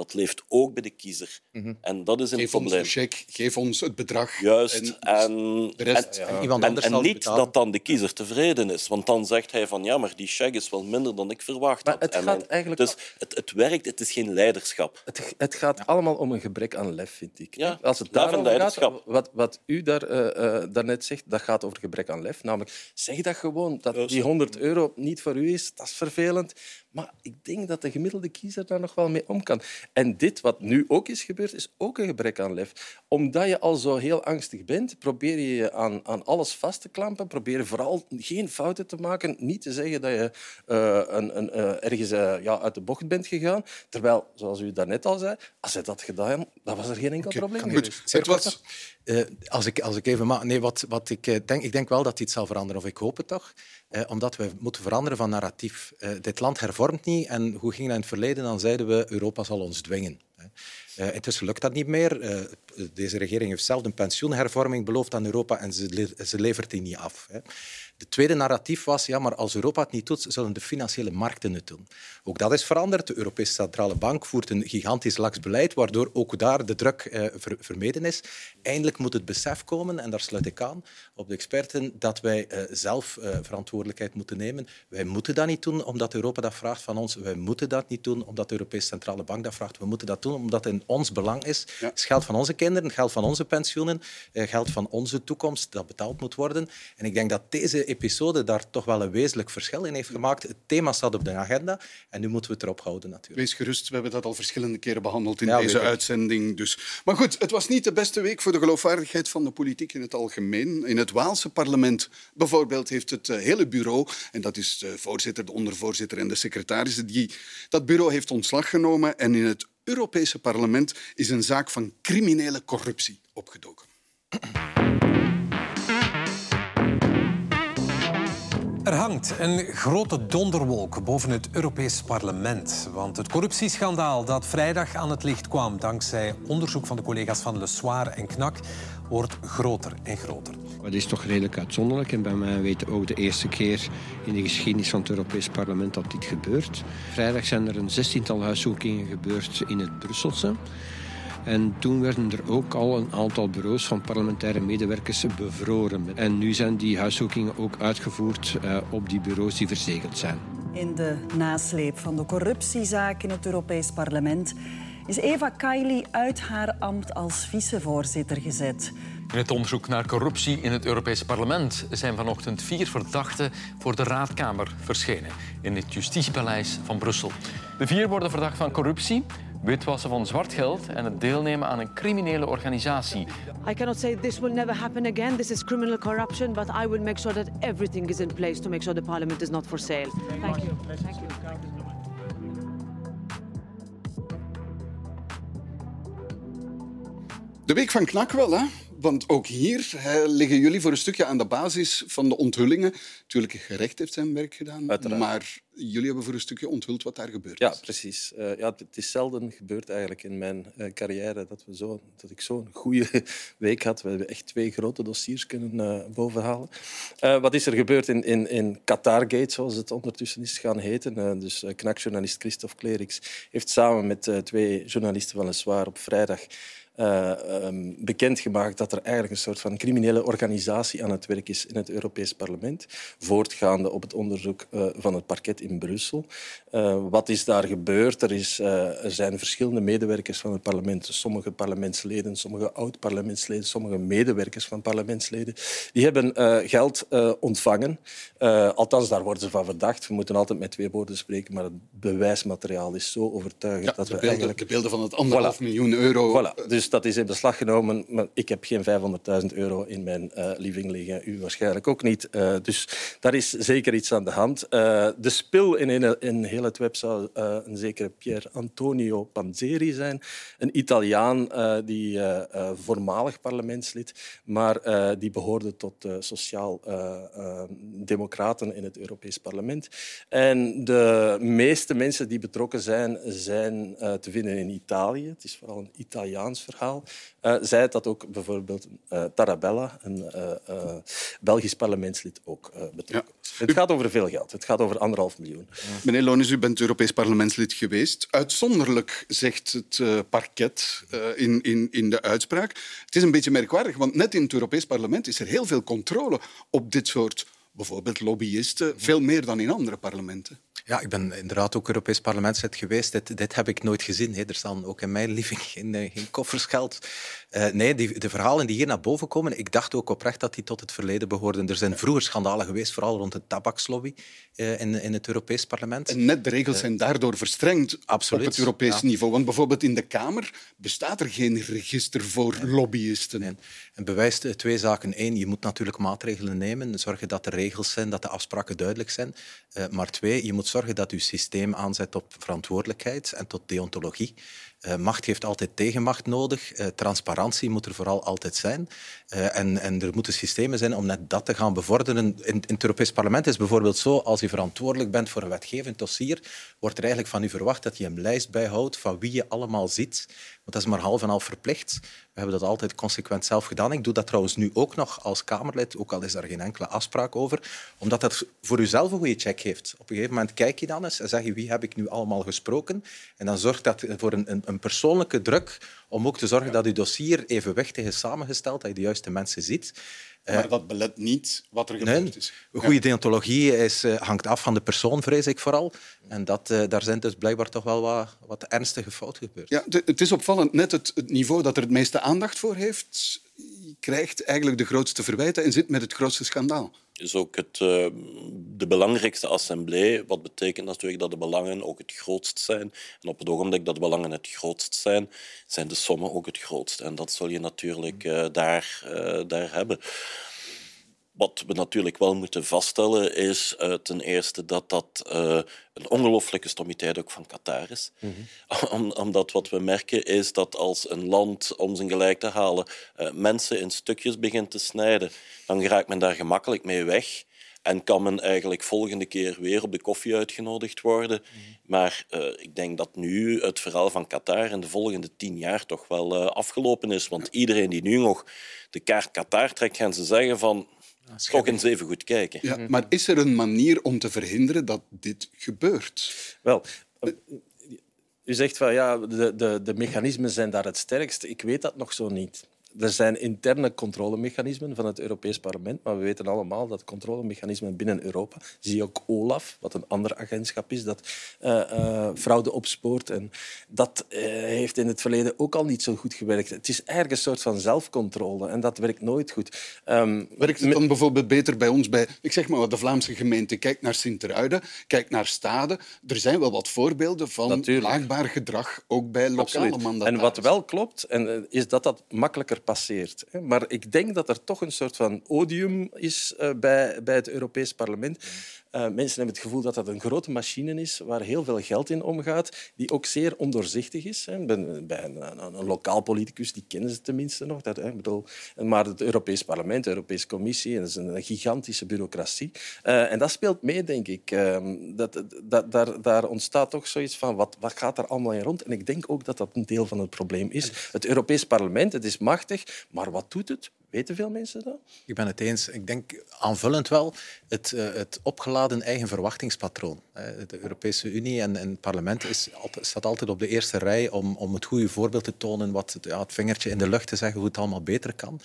dat leeft ook bij de kiezer. Mm -hmm. En dat is een geef probleem. Ons de check, geef ons het bedrag. Juist. En, en, de rest, en, ja. en, en, en niet betalen. dat dan de kiezer tevreden is. Want dan zegt hij van ja, maar die check is wel minder dan ik verwacht maar had. Het, gaat mijn, eigenlijk... dus het, het werkt, het is geen leiderschap. Het, het gaat ja. allemaal om een gebrek aan lef, vind ik. Ja, Als het daarom gaat, wat, wat u daar, uh, uh, daarnet zegt, dat gaat over gebrek aan lef. Namelijk, zeg dat gewoon, dat Juist. die 100 euro niet voor u is. Dat is vervelend. Maar ik denk dat de gemiddelde kiezer daar nog wel mee om kan. En dit wat nu ook is gebeurd, is ook een gebrek aan lef. Omdat je al zo heel angstig bent, probeer je je aan, aan alles vast te klampen. Probeer vooral geen fouten te maken. Niet te zeggen dat je uh, een, een, uh, ergens uh, ja, uit de bocht bent gegaan. Terwijl, zoals u daarnet al zei, als hij dat gedaan dan was er geen enkel okay, probleem. Goed, het was... Uh, als, ik, als ik even ma nee, wat, wat ik uh, denk, ik denk wel dat iets zal veranderen, of ik hoop het toch, uh, omdat we moeten veranderen van narratief. dit land hervormt niet en hoe ging dat in het verleden? Dan zeiden we Europa zal ons dwingen. Intussen lukt dat niet meer. Deze regering heeft zelf een pensioenhervorming beloofd aan Europa en ze, ze levert die niet af. De tweede narratief was, ja, maar als Europa het niet doet, zullen de financiële markten het doen. Ook dat is veranderd. De Europese Centrale Bank voert een gigantisch laks beleid, waardoor ook daar de druk eh, ver vermeden is. Eindelijk moet het besef komen, en daar sluit ik aan op de experten, dat wij eh, zelf eh, verantwoordelijkheid moeten nemen. Wij moeten dat niet doen omdat Europa dat vraagt van ons. Wij moeten dat niet doen omdat de Europese Centrale Bank dat vraagt. We moeten dat doen omdat het in ons belang is. Ja. Het geld van onze kinderen, het geld van onze pensioenen, het geld van onze toekomst dat betaald moet worden. En ik denk dat deze episode daar toch wel een wezenlijk verschil in heeft gemaakt. Het thema staat op de agenda en nu moeten we het erop houden natuurlijk. Wees gerust, we hebben dat al verschillende keren behandeld in ja, deze uitzending. Dus. Maar goed, het was niet de beste week voor de geloofwaardigheid van de politiek in het algemeen. In het Waalse parlement bijvoorbeeld heeft het eh, hele bureau, en dat is de voorzitter, de ondervoorzitter en de secretarissen, die, dat bureau heeft ontslag genomen en in het Europese parlement is een zaak van criminele corruptie opgedoken. Er hangt een grote donderwolk boven het Europees Parlement. Want het corruptieschandaal dat vrijdag aan het licht kwam... dankzij onderzoek van de collega's van Le Soir en Knak... wordt groter en groter. Dat is toch redelijk uitzonderlijk. En bij mij weten ook de eerste keer in de geschiedenis van het Europees Parlement dat dit gebeurt. Vrijdag zijn er een zestiental huiszoekingen gebeurd in het Brusselse. En toen werden er ook al een aantal bureaus van parlementaire medewerkers bevroren. En nu zijn die huiszoekingen ook uitgevoerd uh, op die bureaus die verzegeld zijn. In de nasleep van de corruptiezaak in het Europees Parlement is Eva Kaili uit haar ambt als vicevoorzitter gezet. In het onderzoek naar corruptie in het Europese parlement zijn vanochtend vier verdachten voor de raadkamer verschenen in het Justitiepaleis van Brussel. De vier worden verdacht van corruptie, witwassen van zwart geld en het deelnemen aan een criminele organisatie. I cannot say this will never happen again. This is criminal corruption, but I will make sure that everything is in place to make sure the parliament is not for sale. Thank you. Thank you. De week van Knak wel, hè? Want ook hier hè, liggen jullie voor een stukje aan de basis van de onthullingen. Natuurlijk, het gerecht heeft zijn werk gedaan, Uiteraard. maar jullie hebben voor een stukje onthuld wat daar gebeurd is. Ja, precies. Uh, ja, het is zelden gebeurd eigenlijk in mijn uh, carrière dat, we zo, dat ik zo'n goede week had. We hebben echt twee grote dossiers kunnen uh, bovenhalen. wat is er gebeurd in, in, in Qatargate, zoals het ondertussen is gaan heten? dus knakjournalist Christophe Klerix heeft samen met twee journalisten van Le Soir op vrijdag uh, um, bekendgemaakt dat er eigenlijk een soort van criminele organisatie aan het werk is in het Europees Parlement, voortgaande op het onderzoek uh, van het parket in Brussel. Uh, wat is daar gebeurd? Er, is, er zijn verschillende medewerkers van het parlement, sommige parlementsleden, sommige oud-parlementsleden, sommige medewerkers van parlementsleden, die hebben geld ontvangen. althans, daar worden ze van verdacht. We moeten altijd met twee woorden spreken, maar het bewijsmateriaal is zo overtuigend ja, dat we beelden, eigenlijk... De beelden van het anderhalf voilà. miljoen euro... Voilà. Dus dat is in beslag genomen. Maar ik heb geen 500.000 euro in mijn uh, living liggen. U waarschijnlijk ook niet. Uh, dus daar is zeker iets aan de hand. Uh, de spil in, in, in heel het web zou een zekere Pier Antonio Panzeri zijn. Een Italiaan die voormalig parlementslid, maar die behoorde tot de sociaal-democraten in het Europees Parlement. En de meeste mensen die betrokken zijn, zijn te vinden in Italië. Het is vooral een Italiaans verhaal. Uh, zei dat ook bijvoorbeeld uh, Tarabella, een uh, Belgisch parlementslid, ook betrokken ja. Het gaat over veel geld. Het gaat over anderhalf miljoen. Meneer Lonis, u bent Europees parlementslid geweest. Uitzonderlijk, zegt het parket in, in, in de uitspraak. Het is een beetje merkwaardig, want net in het Europees parlement is er heel veel controle op dit soort bijvoorbeeld lobbyisten, veel meer dan in andere parlementen. Ja, ik ben inderdaad ook Europees parlementslid geweest. Dit, heb ik nooit gezien. Er staan ook in mijn living geen, eh, geen. Uh, nee, die, de verhalen die hier naar boven komen, ik dacht ook oprecht dat die tot het verleden behoorden. Er zijn vroeger schandalen geweest, vooral rond de tabakslobby uh, in, in het Europees parlement. En net de regels zijn daardoor verstrengd Absoluut, op het Europees ja. niveau. Want bijvoorbeeld in de Kamer bestaat er geen register voor nee. lobbyisten. Nee. En bewijst twee zaken. Eén, je moet natuurlijk maatregelen nemen. Zorgen dat er regels zijn, dat de afspraken duidelijk zijn. Uh, maar twee, je moet zorgen dat je systeem aanzet op verantwoordelijkheid en tot deontologie. Uh, macht heeft altijd tegenmacht nodig. Uh, transparantie moet er vooral altijd zijn. Uh, en, en er moeten systemen zijn om net dat te gaan bevorderen. In, het Europees Parlement is bijvoorbeeld zo, als je verantwoordelijk bent voor een wetgevend dossier, wordt er eigenlijk van u verwacht dat je een lijst bijhoudt van wie je allemaal ziet. Want dat is maar half en half verplicht. We hebben dat altijd consequent zelf gedaan. Ik doe dat trouwens nu ook nog als Kamerlid, ook al is daar geen enkele afspraak over, omdat dat voor uzelf een goede check heeft. Op een gegeven moment kijk je dan eens en zeg je wie heb ik nu allemaal gesproken. En dan zorgt dat voor een, een, een persoonlijke druk om ook te zorgen dat uw dossier evenwichtig is samengesteld, dat je de juiste mensen ziet. Maar dat belet niet wat er gebeurd nee, is. Een goede deontologie is, uh, hangt af van de persoon, vrees ik vooral. En dat, uh, daar zijn dus blijkbaar toch wel wat, wat ernstige fouten gebeurd. Ja, het is opvallend. Net het, het, niveau dat er het meeste aandacht voor heeft, krijgt eigenlijk de grootste verwijten en zit met het grootste schandaal is ook het, uh, de belangrijkste assemblee. Wat betekent natuurlijk dat de belangen ook het grootst zijn. En op het ogenblik dat de belangen het grootst zijn, zijn de sommen ook het grootst. En dat zul je natuurlijk uh, daar, uh, daar hebben. Wat we natuurlijk wel moeten vaststellen is uh, ten eerste dat dat uh, een ongelooflijke stommiteit ook van Qatar is. Mm -hmm. Om, omdat wat we merken is dat als een land om zijn gelijk te halen uh, mensen in stukjes begint te snijden, dan raakt men daar gemakkelijk mee weg. En kan men eigenlijk volgende keer weer op de koffie uitgenodigd worden. Mm -hmm. Maar ik denk dat nu het verhaal van Qatar in de volgende tien jaar toch wel afgelopen is. Want iedereen die nu nog de kaart Qatar trekt, gaan ze zeggen van toch eens even goed kijken. Ja, maar is er een manier om te verhinderen dat dit gebeurt? Wel, u zegt van ja, de, de, de mechanismen zijn daar het sterkst. Ik weet dat nog zo niet. Er zijn interne controlemechanismen van het Europees Parlement, maar we weten allemaal dat controlemechanismen binnen Europa, zie je ook OLAF, wat een ander agentschap is dat uh, uh, fraude opspoort. En dat uh, heeft in het verleden ook al niet zo goed gewerkt. Het is eigenlijk een soort van zelfcontrole en dat werkt nooit goed. Um, werkt het dan bijvoorbeeld beter bij ons, bij ik zeg maar, de Vlaamse gemeente? Kijk naar Sint-Truiden, kijk naar Stade. Er zijn wel wat voorbeelden van Natuurlijk. laagbaar gedrag, ook bij lokale Absoluut. En wat wel klopt, en, is dat dat makkelijker Maar ik denk dat er toch een soort van odium is bij, bij het Europees Parlement. Uh, mensen hebben het gevoel dat dat een grote machine is waar heel veel geld in omgaat, die ook zeer ondoorzichtig is. Hè. Bij, bij een, een, een, lokaal politicus, die kennen ze tenminste nog. Dat, hè, bedoel, maar het Europees Parlement, de Europese Commissie, dat is een gigantische bureaucratie. Uh, en dat speelt mee, denk ik. Uh, dat, dat, daar, daar ontstaat toch zoiets van, wat, wat gaat er allemaal in rond? En ik denk ook dat dat een deel van het probleem is. Het Europees Parlement, het is machtig, maar wat doet het? Weten veel mensen dat? Ik ben het eens. Ik denk aanvullend wel het, uh, het opgeladen eigen verwachtingspatroon. De Europese Unie en, en het parlement is altijd, staat altijd op de eerste rij om, om het goede voorbeeld te tonen, wat, ja, het vingertje in de lucht te zeggen hoe het allemaal beter kan.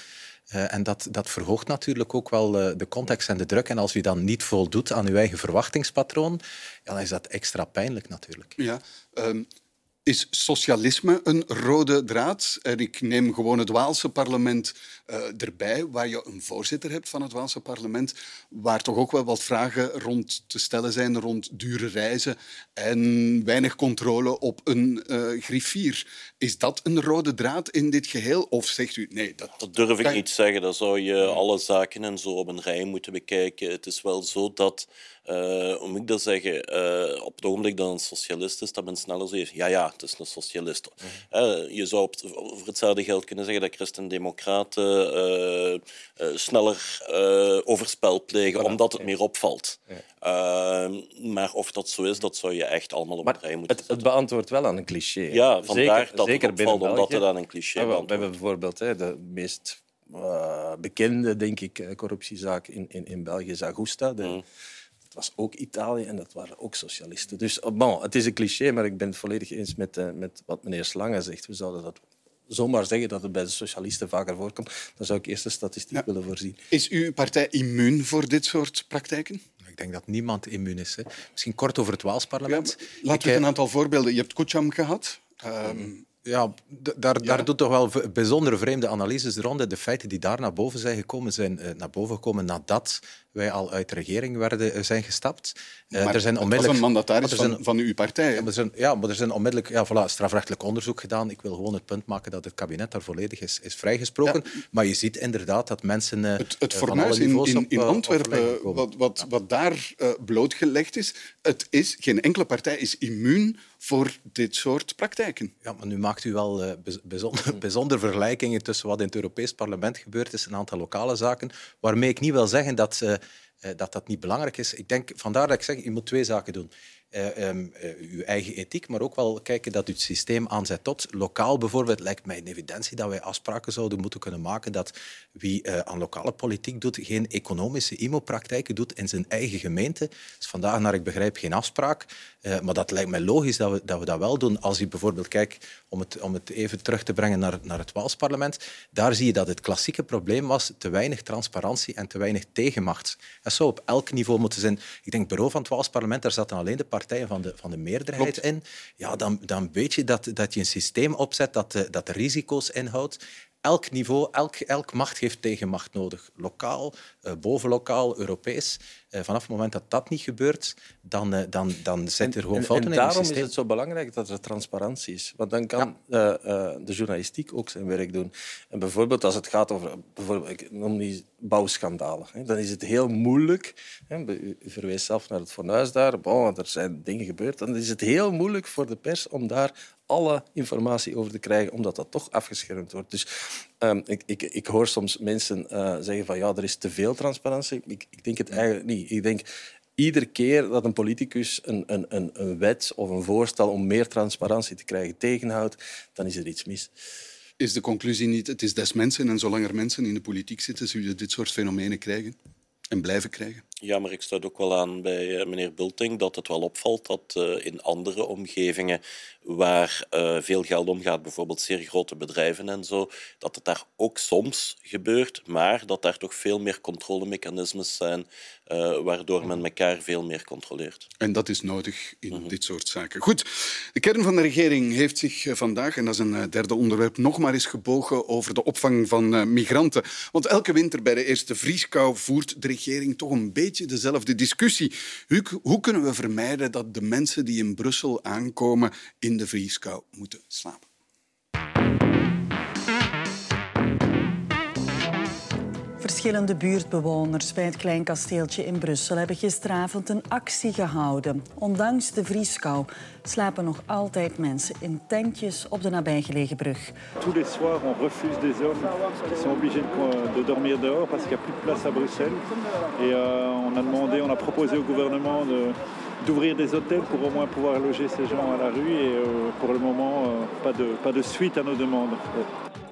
Uh, en dat, dat verhoogt natuurlijk ook wel uh, de context en de druk. En als u dan niet voldoet aan uw eigen verwachtingspatroon, ja, dan is dat extra pijnlijk natuurlijk. Ja, um is socialisme een rode draad? En ik neem gewoon het Waalse parlement uh, erbij, waar je een voorzitter hebt van het Waalse parlement, waar toch ook wel wat vragen rond te stellen zijn rond dure reizen en weinig controle op een uh, griffier. Is dat een rode draad in dit geheel? Of zegt u nee? Dat, dat durf ik niet zeggen. Dan zou je alle zaken en zo op een rij moeten bekijken. Het is wel zo dat hoe moet ik dat zeggen? Uh, op het ogenblik dat een socialist is, dat men sneller zegt, ja, ja, het is een socialist. Mm. Uh, je zou op, voor hetzelfde geld kunnen zeggen dat christen-democraten sneller overspel plegen, voilà. omdat het meer opvalt. Ja. maar of dat zo is, dat zou je echt allemaal op maar rij moeten het, het, beantwoordt wel aan een cliché. Ja, vandaar zeker, dat zeker het opvalt, omdat het aan een cliché wel, We hebben bijvoorbeeld hè, de meest uh, bekende, denk ik, corruptiezaak in, in, in België is Augusta. De, mm was ook Italië en dat waren ook socialisten. Dus bon, het is een cliché, maar ik ben het volledig eens met, uh, met wat meneer Slange zegt. We zouden dat zomaar zeggen dat het bij de socialisten vaker voorkomt. Dan zou ik eerst een statistiek ja. willen voorzien. Is uw partij immuun voor dit soort praktijken? Ik denk dat niemand immuun is. Hè. Misschien kort over het Waalsparlement. Ja, laten we een aantal voorbeelden. Je hebt Kucham gehad. Um, ja, daar, ja. daar doet toch wel bijzondere vreemde analyses rond. De feiten die daar naar boven zijn gekomen, zijn uh, naar boven gekomen nadat wij al uit de regering werden, uh, zijn gestapt. Uh, er zijn onmiddellijk, was een mandataris zijn, van, van uw partij. Ja maar, zijn, ja, maar er zijn onmiddellijk ja, voilà, strafrechtelijk onderzoek gedaan. Ik wil gewoon het punt maken dat het kabinet daar volledig is, is vrijgesproken. Ja. Maar je ziet inderdaad dat mensen Het, het fornuis in, in, in Antwerpen, wat, wat, wat daar blootgelegd is, het is, geen enkele partij is immuun voor dit soort praktijken. Ja, maar nu maakt u wel uh, bijzonder, bijzonder vergelijkingen tussen wat in het Europees Parlement gebeurt is en een aantal lokale zaken, waarmee ik niet wil zeggen dat, uh, dat dat niet belangrijk is. Ik denk, vandaar dat ik zeg, je moet twee zaken doen uh, um, uh, uw eigen ethiek, maar ook wel kijken dat u het systeem aanzet tot. Lokaal bijvoorbeeld lijkt mij een evidentie dat wij afspraken zouden moeten kunnen maken dat wie uh, aan lokale politiek doet, geen economische IMO-praktijken doet in zijn eigen gemeente. Dus vandaag, naar ik begrijp, geen afspraak. maar dat lijkt mij logisch dat we, dat we dat wel doen. Als je bijvoorbeeld kijkt, om het, om het even terug te brengen naar, naar het Waalsparlement, daar zie je dat het klassieke probleem was te weinig transparantie en te weinig tegenmacht. Dat zou op elk niveau moeten zijn. Ik denk, bureau van het Waalsparlement, daar zaten alleen de partijen van de, van de meerderheid Klopt. in, ja, dan, dan weet je dat, dat je een systeem opzet dat de, dat de risico's inhoudt elk niveau, elk, elk macht heeft tegenmacht nodig. Lokaal, uh, bovenlokaal, Europees. Uh, vanaf het moment dat dat niet gebeurt, dan, uh, dan, dan zit er gewoon en, fouten en, in en het daarom systeem. is het zo belangrijk dat er transparantie is. Want dan kan ja. de journalistiek ook zijn werk doen. En bijvoorbeeld als het gaat over bijvoorbeeld, ik noem die bouwschandalen, hè, dan is het heel moeilijk. Hè, u verwees zelf naar het fornuis daar. Bon, er zijn dingen gebeurd. Dan is het heel moeilijk voor de pers om daar alle informatie over te krijgen, omdat dat toch afgeschermd wordt. Dus um, ik, ik, ik hoor soms mensen uh, zeggen van ja, er is te veel transparantie. Ik, ik denk het eigenlijk niet. Ik denk iedere keer dat een politicus een, een, een, wet of een voorstel om meer transparantie te krijgen tegenhoudt, dan is er iets mis. Is de conclusie niet, het is des mensen en zolang er mensen in de politiek zitten, zul je dit soort fenomenen krijgen en blijven krijgen? Ja, maar ik sluit ook wel aan bij uh, meneer Bulting dat het wel opvalt dat uh, in andere omgevingen waar uh, veel geld omgaat, bijvoorbeeld zeer grote bedrijven en zo, dat het daar ook soms gebeurt, maar dat daar toch veel meer controlemechanismes zijn, waardoor men elkaar veel meer controleert. En dat is nodig in mm -hmm. dit soort zaken. Goed, de kern van de regering heeft zich vandaag, en dat is een derde onderwerp, nog maar eens gebogen over de opvang van migranten. Want elke winter bij de eerste vrieskou voert de regering toch een beetje dezelfde discussie. Huuk, hoe kunnen we vermijden dat de mensen die in Brussel aankomen in de vrieskou moeten slapen? Verschillende buurtbewoners bij het Klein Kasteeltje in Brussel hebben gisteravond een actie gehouden. Ondanks de vrieskou slapen nog altijd mensen in tentjes op de nabijgelegen brug. Tous les soirs, on refuse des hommes qui sont obligés de, dormir dehors parce qu'il n'y a plus de place à Bruxelles. Et euh, on a demandé, on a proposé au gouvernement de, d'ouvrir des hôtels pour au moins pouvoir loger ces gens à la rue. Et euh, pour le moment, euh, pas, de, pas de suite à nos demandes.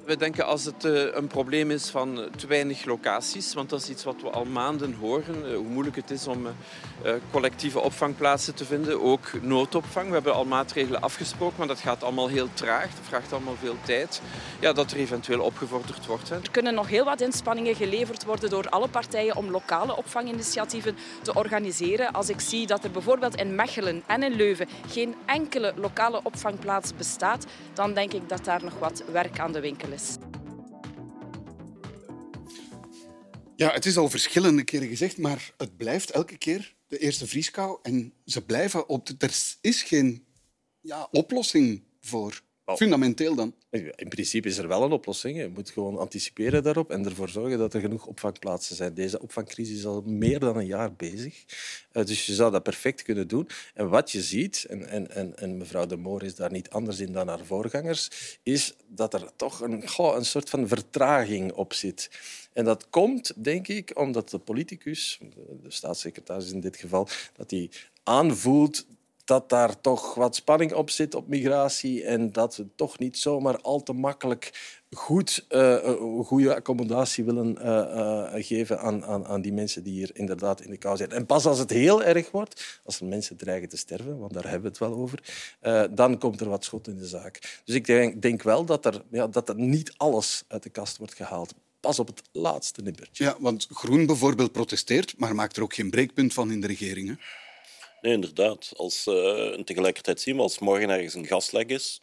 We denken als het uh, een probleem is van te weinig locaties, want dat is iets wat we al maanden horen, uh, hoe moeilijk het is om uh, collectieve opvangplaatsen te vinden, ook noodopvang. We hebben al maatregelen afgesproken, maar dat gaat allemaal heel traag, dat vraagt allemaal veel tijd. Ja, dat er eventueel opgevorderd wordt. Hè. Er kunnen nog heel wat inspanningen geleverd worden door alle partijen om lokale opvanginitiatieven te organiseren. Als ik zie dat er bijvoorbeeld in Mechelen en in Leuven geen enkele lokale opvangplaats bestaat, dan denk ik dat daar nog wat werk aan de winkel is. Ja, het is al verschillende keren gezegd, maar het blijft elke keer de eerste vrieskou. En ze blijven op... De, er is geen ja, oplossing voor. Wel, Fundamenteel dan. In principe is er wel een oplossing. Je moet gewoon anticiperen daarop en ervoor zorgen dat er genoeg opvangplaatsen zijn. Deze opvangcrisis is al meer dan een jaar bezig. Uh, dus je zou dat perfect kunnen doen. En wat je ziet, en, en, en, en mevrouw De Moor is daar niet anders in dan haar voorgangers, is dat er toch een, goh, een soort van vertraging op zit. En dat komt, denk ik, omdat de politicus, de staatssecretaris in dit geval, dat hij aanvoelt dat daar toch wat spanning op zit op migratie en dat we toch niet zomaar al te makkelijk goed, uh, goede accommodatie willen uh, geven aan, aan, aan die mensen die hier inderdaad in de kou zijn. En pas als het heel erg wordt, als er mensen dreigen te sterven, want daar hebben we het wel over, dan komt er wat schot in de zaak. Dus ik denk, wel dat er, ja, dat er niet alles uit de kast wordt gehaald pas op het laatste nippertje. Ja, want Groen bijvoorbeeld protesteert, maar maakt er ook geen breekpunt van in de regering. Nee, inderdaad. Als, uh, tegelijkertijd zien we als morgen ergens een gaslek is,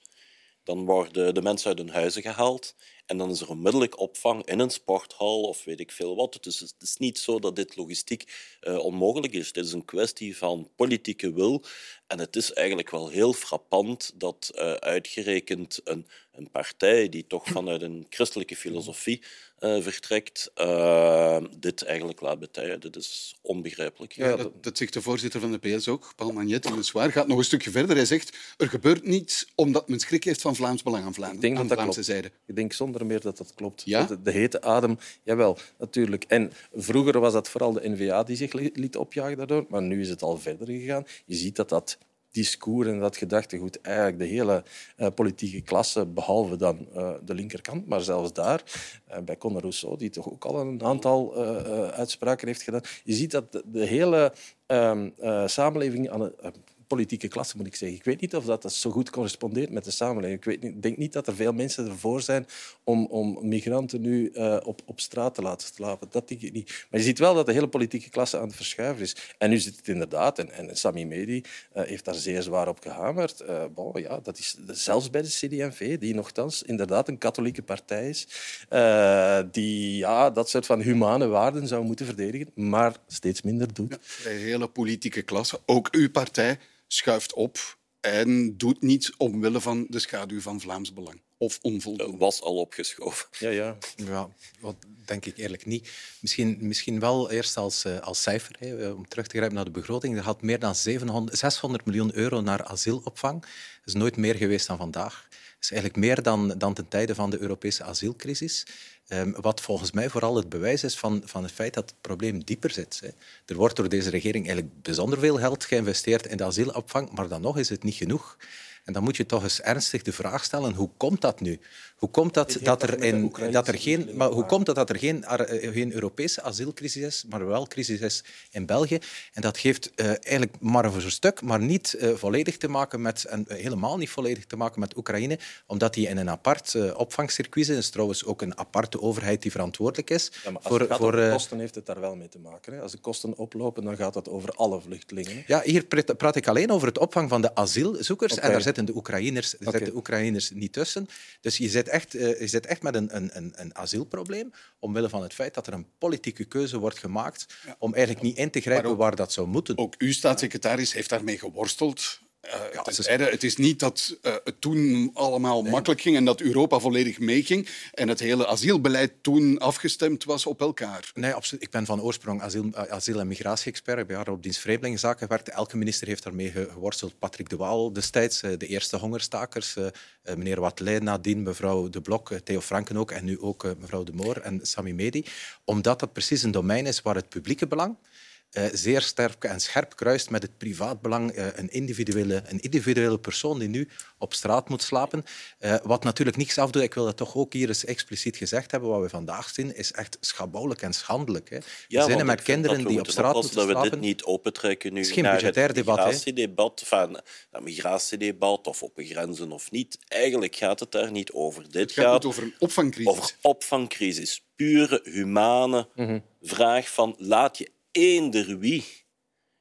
dan worden de mensen uit hun huizen gehaald En dan is er onmiddellijk opvang in een sporthal of weet ik veel wat. Dus het is niet zo dat dit logistiek uh, onmogelijk is. Dit is een kwestie van politieke wil. En het is eigenlijk wel heel frappant dat uh, uitgerekend een, een partij die toch vanuit een christelijke filosofie uh, vertrekt, uh, dit eigenlijk laat betijen. Dit is onbegrijpelijk. Ja, dat, dat, zegt de voorzitter van de PS ook, Paul Magnet. En Zwaar gaat nog een stukje verder. Hij zegt, er gebeurt niets omdat men schrik heeft van Vlaams Belang aan, Vlaanderen, Ik denk dat aan dat Vlaamse klopt. zijde. Ik denk zonder meer dat dat klopt. Ja? De, de hete adem, jawel, natuurlijk. En vroeger was dat vooral de N-VA die zich liet opjagen daardoor, maar nu is het al verder gegaan. Je ziet dat dat discours en dat gedachtegoed eigenlijk de hele uh, politieke klasse, behalve dan uh, de linkerkant, maar zelfs daar, uh, bij Conor Rousseau, die toch ook al een aantal uitspraken heeft gedaan, je ziet dat de, de hele ehm, samenleving aan het politieke klasse, moet ik zeggen. Ik weet niet of dat, zo goed correspondeert met de samenleving. Ik weet niet, denk niet dat er veel mensen ervoor zijn om, om migranten nu uh, op, op straat te laten slapen. Dat denk ik niet. Maar je ziet wel dat de hele politieke klasse aan het verschuiven is. En nu zit het inderdaad, en, en Sami Medi uh, heeft daar zeer zwaar op gehamerd. Uh, ja, dat is zelfs bij de CD&V, die nogthans inderdaad een katholieke partij is, die ja, dat soort van humane waarden zou moeten verdedigen, maar steeds minder doet. De hele politieke klasse, ook uw partij, schuift op en doet niets omwille van de schaduw van Vlaams Belang. Of onvoldoende. was al opgeschoven. Ja, ja. ja wat denk ik eerlijk niet. Misschien, misschien wel eerst als, uh, als cijfer, hè, om terug te grijpen naar de begroting. Er gaat meer dan 700, 600 miljoen euro naar asielopvang. Dat is nooit meer geweest dan vandaag. Dat is eigenlijk meer dan, dan ten tijde van de Europese asielcrisis. Um, wat volgens mij vooral het bewijs is van, van het feit dat het probleem dieper zit. Hè. Er wordt door deze regering eigenlijk bijzonder veel geld geïnvesteerd in de asielopvang, maar dan nog is het niet genoeg. En dan moet je toch eens ernstig de vraag stellen, hoe komt dat nu? Hoe komt dat, dat, er, in, dat er geen, maar hoe komt het dat er geen, geen Europese asielcrisis is, maar wel crisis is in België? En dat geeft uh, eigenlijk maar voor een stuk, maar niet uh, volledig te maken met, en helemaal niet volledig te maken met Oekraïne, omdat die in een apart uh, opvangcircuit is. is trouwens ook een aparte overheid die verantwoordelijk is. Ja, maar als voor, het gaat voor, over kosten heeft het daar wel mee te maken. Hè? Als de kosten oplopen, dan gaat dat over alle vluchtelingen. Hè? Ja, hier praat ik alleen over het opvang van de asielzoekers. Okay. En daar zitten de Oekraïners, okay. zitten de Oekraïners niet tussen. Dus je zit echt, uh, je zit echt met een, een, een asielprobleem, omwille van het feit dat er een politieke keuze wordt gemaakt ja. om eigenlijk niet in te grijpen ook, waar dat zou moeten. Ook uw staatssecretaris heeft daarmee geworsteld. Uh, ja, het, is, het is niet dat uh, het toen allemaal nee. makkelijk ging en dat Europa volledig meeging en het hele asielbeleid toen afgestemd was op elkaar. Nee, absoluut. Ik ben van oorsprong asiel, asiel- en migratie-expert. Ik ben op dienst Vreemdelingenzaken gewerkt. Elke minister heeft daarmee geworsteld. Patrick de Waal destijds, de eerste hongerstakers. Meneer Watley nadien, mevrouw De Blok, Theo Franken ook en nu ook mevrouw De Moor en Sami Medi. Omdat dat precies een domein is waar het publieke belang uh, zeer sterk en scherp kruist met het privaatbelang. Uh, een, individuele, een individuele persoon die nu op straat moet slapen. Uh, wat natuurlijk niets afdoet, ik wil dat toch ook hier eens expliciet gezegd hebben, wat we vandaag zien, is echt schabouwelijk en schandelijk. Hè. Ja, Zinnen met kinderen die op straat moeten dat slapen. we dit niet opentrekken nu Het is geen naar het migratiedebat, van het migratiedebat of open grenzen of niet. Eigenlijk gaat het daar niet over. Dit Het gaat over een opvangcrisis. over opvangcrisis. Pure, humane vraag van laat je eender wie. Ik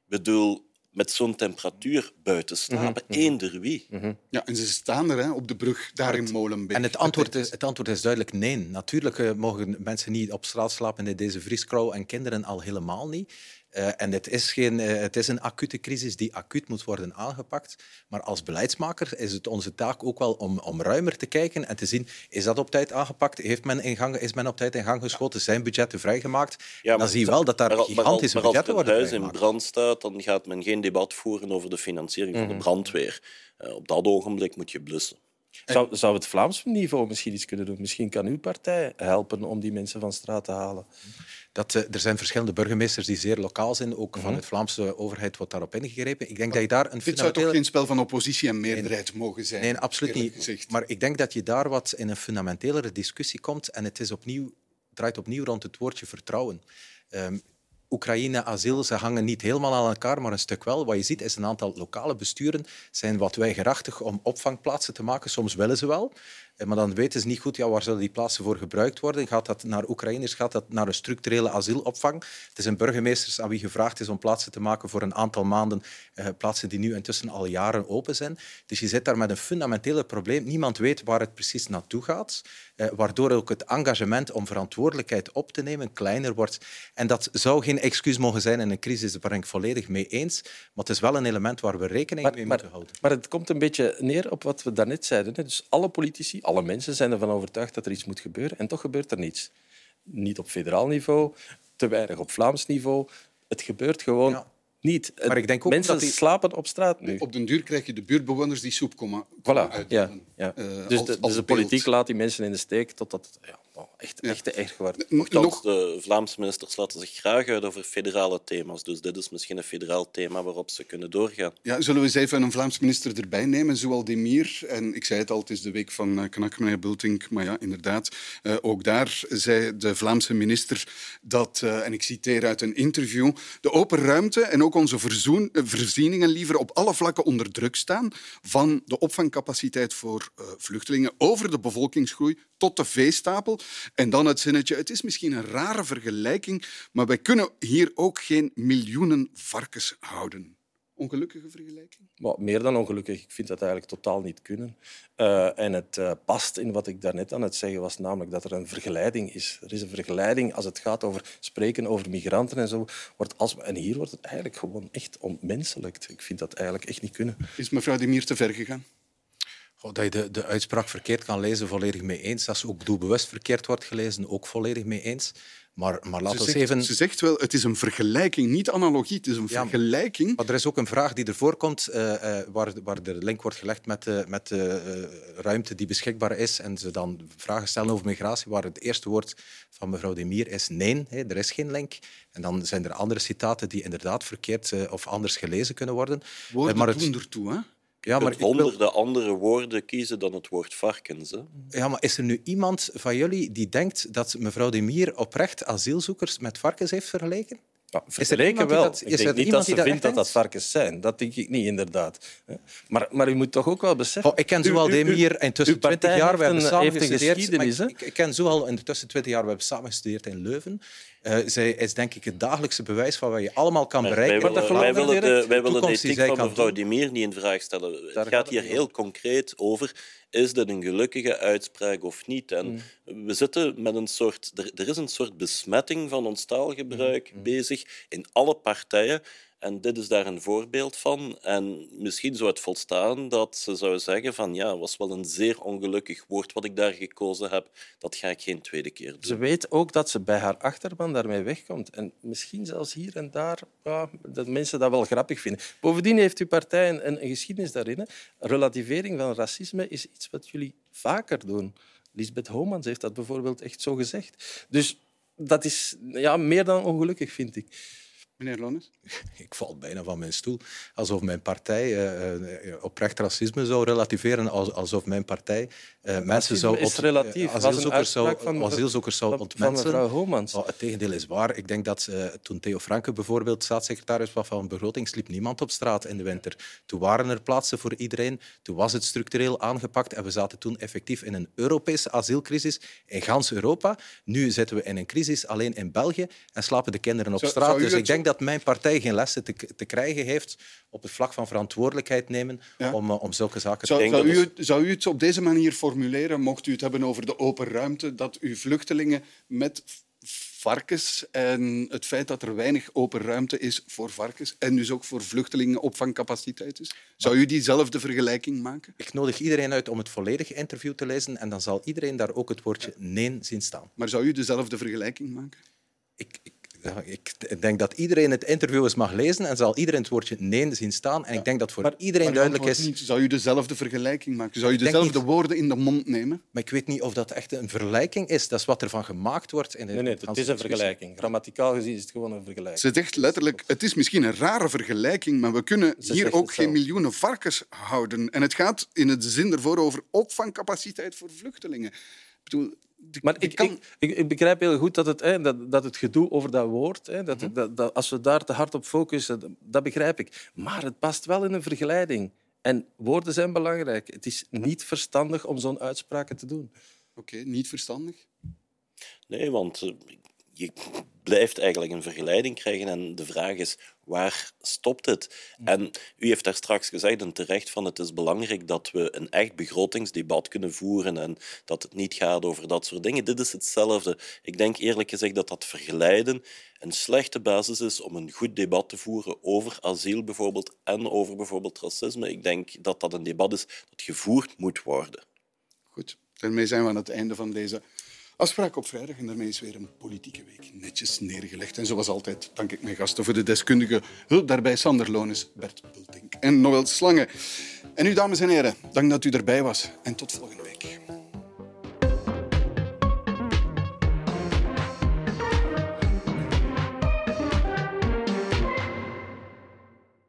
bedoel, met zo'n temperatuur buiten slapen, eender wie. Ja, en ze staan er hè, op de brug, daar in Molenbeek. En het antwoord, is, het antwoord is duidelijk nee. Natuurlijk uh, mogen mensen niet op straat slapen in deze vrieskou en kinderen al helemaal niet. Uh, en het is, geen, uh, het is een acute crisis die acuut moet worden aangepakt. Maar als beleidsmaker is het onze taak ook wel om, om ruimer te kijken en te zien, is dat op tijd aangepakt? Heeft men in gang, is men op tijd in gang geschoten? Zijn budgetten vrijgemaakt? Ja, dan zie je wel dat daar maar, gigantische maar budgetten maar als worden het huis in brand staat, dan gaat men geen debat voeren over de financiering van Mhm. de brandweer. Uh, op dat ogenblik moet je blussen. Zou, zou het Vlaams niveau misschien iets kunnen doen? Misschien kan uw partij helpen om die mensen van straat te halen. Dat, uh, er zijn verschillende burgemeesters die zeer lokaal zijn. Ook van de Vlaamse overheid wordt daarop ingegrepen. Ik denk dat je daar een Dit zou toch geen spel van oppositie en meerderheid mogen zijn? Nee, absoluut niet. gezegd. Maar ik denk dat je daar wat in een fundamentelere discussie komt. En het is opnieuw, draait opnieuw rond het woordje vertrouwen. Um, Oekraïne, asiel, ze hangen niet helemaal aan elkaar, maar een stuk wel. Wat je ziet is een aantal lokale besturen zijn wat weigerachtig om opvangplaatsen te maken. Soms willen ze wel. Eh, Maar dan weten ze niet goed ja, waar zullen die plaatsen voor gebruikt worden. Gaat dat naar Oekraïners? Gaat dat naar een structurele asielopvang? Het zijn burgemeesters aan wie gevraagd is om plaatsen te maken voor een aantal maanden. eh, plaatsen die nu intussen al jaren open zijn. Dus je zit daar met een fundamenteel probleem. Niemand weet waar het precies naartoe gaat. eh, waardoor ook het engagement om verantwoordelijkheid op te nemen kleiner wordt. En dat zou geen excuus mogen zijn in een crisis, daar ben ik volledig mee eens. Maar het is wel een element waar we rekening mee moeten houden. Maar het komt een beetje neer op wat we daarnet zeiden. hè. Dus alle politici, alle mensen zijn ervan overtuigd dat er iets moet gebeuren. En toch gebeurt er niets. Niet op federaal niveau, te weinig op Vlaams niveau. Het gebeurt gewoon niet. Maar ik denk ook mensen dat die- slapen op straat nu. Op den duur krijg je de buurtbewoners die soep komen, Voilà, komen ja. ja. eh, dus als- de, dus de politiek laat die mensen in de steek totdat ja, nou, echt, echt te erg. Nochtans, de Vlaamse ministers laten zich graag uit over federale thema's. Dus dit is misschien een federaal thema waarop ze kunnen doorgaan. Ja, zullen we eens even een Vlaams minister erbij nemen, Zoualdemir? En ik zei het al, het is de week van eh, Knak, meneer Bultink. Maar ja, inderdaad, eh, ook daar zei de Vlaamse minister dat, eh, en ik citeer uit een interview, de open ruimte en ook onze verzoen, voorzieningen liever op alle vlakken onder druk staan, van de opvangcapaciteit voor eh, vluchtelingen over de bevolkingsgroei tot de veestapel. En dan het zinnetje, het is misschien een rare vergelijking, maar wij kunnen hier ook geen miljoenen varkens houden. Ongelukkige vergelijking? Maar meer dan ongelukkig. Ik vind dat eigenlijk totaal niet kunnen. Eh, en het eh, past in wat ik daarnet aan het zeggen was, namelijk dat er een vergeleiding is. Er is een vergeleiding als het gaat over spreken over migranten en zo. Wordt als, en hier wordt het eigenlijk gewoon echt ontmenselijkt. Ik vind dat eigenlijk echt niet kunnen. Is mevrouw de Mier te ver gegaan? Dat je de, de uitspraak verkeerd kan lezen, volledig mee eens. Dat ze ook doelbewust verkeerd wordt gelezen, ook volledig mee eens. Maar, maar laten Ze zegt, even... ze zegt wel, het is een vergelijking, niet analogie. Het is een Ja, vergelijking. Maar er is ook een vraag die ervoor komt, eh, eh, waar, waar de link wordt gelegd met de, met de eh, ruimte die beschikbaar is. En ze dan vragen stellen over migratie, waar het eerste woord van mevrouw De Mier is nee, hè, er is geen link. En dan zijn er andere citaten die inderdaad verkeerd eh, of anders gelezen kunnen worden. Woorden Eh, maar het- doen ertoe, hè? Ja, maar wil- honderden andere woorden kiezen dan het woord varkens. Hè? Ja, maar is er nu iemand van jullie die denkt dat mevrouw De Mier oprecht asielzoekers met varkens heeft vergeleken? Ja, Is er vergeleken wel. dat- ik denk niet dat ze dat vindt dat dat varkens zijn. Dat denk ik niet, inderdaad. Maar, maar u moet toch ook wel beseffen... Oh, ik ken Zoal Demir intussen uw partij 20 jaar. We hebben samen heeft een gestudeerd. geschiedenis, ik, ik ken Zoal intussen 20 jaar. We hebben samen gestudeerd in Leuven. Eh, zij is denk ik het dagelijkse bewijs van wat je allemaal kan Maar bereiken. wij willen, wij willen de, wij willen de ethiek van mevrouw niet in vraag stellen. Het gaat hier heel concreet over, is dit een gelukkige uitspraak of niet? En Mm. we zitten met een soort... Er, er is een soort besmetting van ons taalgebruik Mm. bezig in alle partijen. En dit is daar een voorbeeld van. En misschien zou het volstaan dat ze zou zeggen van ja, het was wel een zeer ongelukkig woord wat ik daar gekozen heb. Dat ga ik geen tweede keer doen. Ze weet ook dat ze bij haar achterban daarmee wegkomt. En misschien zelfs hier en daar ja, dat mensen dat wel grappig vinden. Bovendien heeft uw partij een, een, een geschiedenis daarin. Hè. Relativering van racisme is iets wat jullie vaker doen. Lisbeth Homans heeft dat bijvoorbeeld echt zo gezegd. Dus dat is ja, meer dan ongelukkig, vind ik. Meneer Lones? Ik val bijna van mijn stoel. Alsof mijn partij eh, eh, oprecht racisme zou relativeren. als- Alsof mijn partij eh, mensen zou, is relatief. Was een asielzoekers zou, uitspraak van- asielzoekers zou van- van ontmensen. mevrouw Homans. Oh, het tegendeel is waar. Ik denk dat eh, toen Theo Franke bijvoorbeeld staatssecretaris was van begroting, sliep niemand op straat in de winter. Toen waren er plaatsen voor iedereen. Toen was het structureel aangepakt. En we zaten toen effectief in een Europese asielcrisis in gans Europa. Nu zitten we in een crisis alleen in België en slapen de kinderen op straat. Dus ik denk dat mijn partij geen lessen te, te krijgen heeft op het vlak van verantwoordelijkheid nemen om, eh, om zulke zaken Zou, te zou, doen. u, het- zou u het op deze manier formuleren, mocht u het hebben over de open ruimte, dat uw vluchtelingen met varkens en het feit dat er weinig open ruimte is voor varkens en dus ook voor vluchtelingen opvangcapaciteit is? Zou u diezelfde vergelijking maken? Ik nodig iedereen uit om het volledige interview te lezen en dan zal iedereen daar ook het woordje nee zien staan. Maar zou u dezelfde vergelijking maken? Ik denk dat iedereen het interview eens mag lezen en zal iedereen het woordje nee zien staan. En ik denk dat voor iedereen Maar duidelijk antwoord is... Niet. Zou u dezelfde vergelijking maken? Zou u Ik denk dezelfde niet- woorden in de mond nemen? Maar ik weet niet of dat echt een vergelijking is. Dat is wat er van gemaakt wordt. In de Nee, nee, het is een discussie. vergelijking. Grammaticaal gezien is het gewoon een vergelijking. Ze zegt letterlijk, het is misschien een rare vergelijking, maar we kunnen Ze hier ook geen miljoenen varkens houden. En het gaat in het zin ervoor over opvangcapaciteit voor vluchtelingen. Ik bedoel, Maar ik, ik, ik, ik begrijp heel goed dat het, hè, dat, dat het gedoe over dat woord, hè, dat, dat, dat, als we daar te hard op focussen, dat, dat begrijp ik. Maar het past wel in een vergelijking. En woorden zijn belangrijk. Het is niet verstandig om zo'n uitspraken te doen. Oké, niet verstandig? Nee, want eh, je blijft eigenlijk een vergelijking krijgen en de vraag is, waar stopt het? En u heeft daar straks gezegd, en terecht, van het is belangrijk dat we een echt begrotingsdebat kunnen voeren en dat het niet gaat over dat soort dingen. Dit is hetzelfde. Ik denk eerlijk gezegd dat dat vergelijden een slechte basis is om een goed debat te voeren over asiel bijvoorbeeld en over bijvoorbeeld racisme. Ik denk dat dat een debat is dat gevoerd moet worden. Goed, daarmee zijn we aan het einde van deze afspraak op vrijdag. En daarmee is weer een politieke week netjes neergelegd. En zoals altijd dank ik mijn gasten voor de deskundige hulp daarbij. Sander Lones, Bert Bultink en Noël Slange. En u, dames en heren, dank dat u erbij was. En tot volgende week.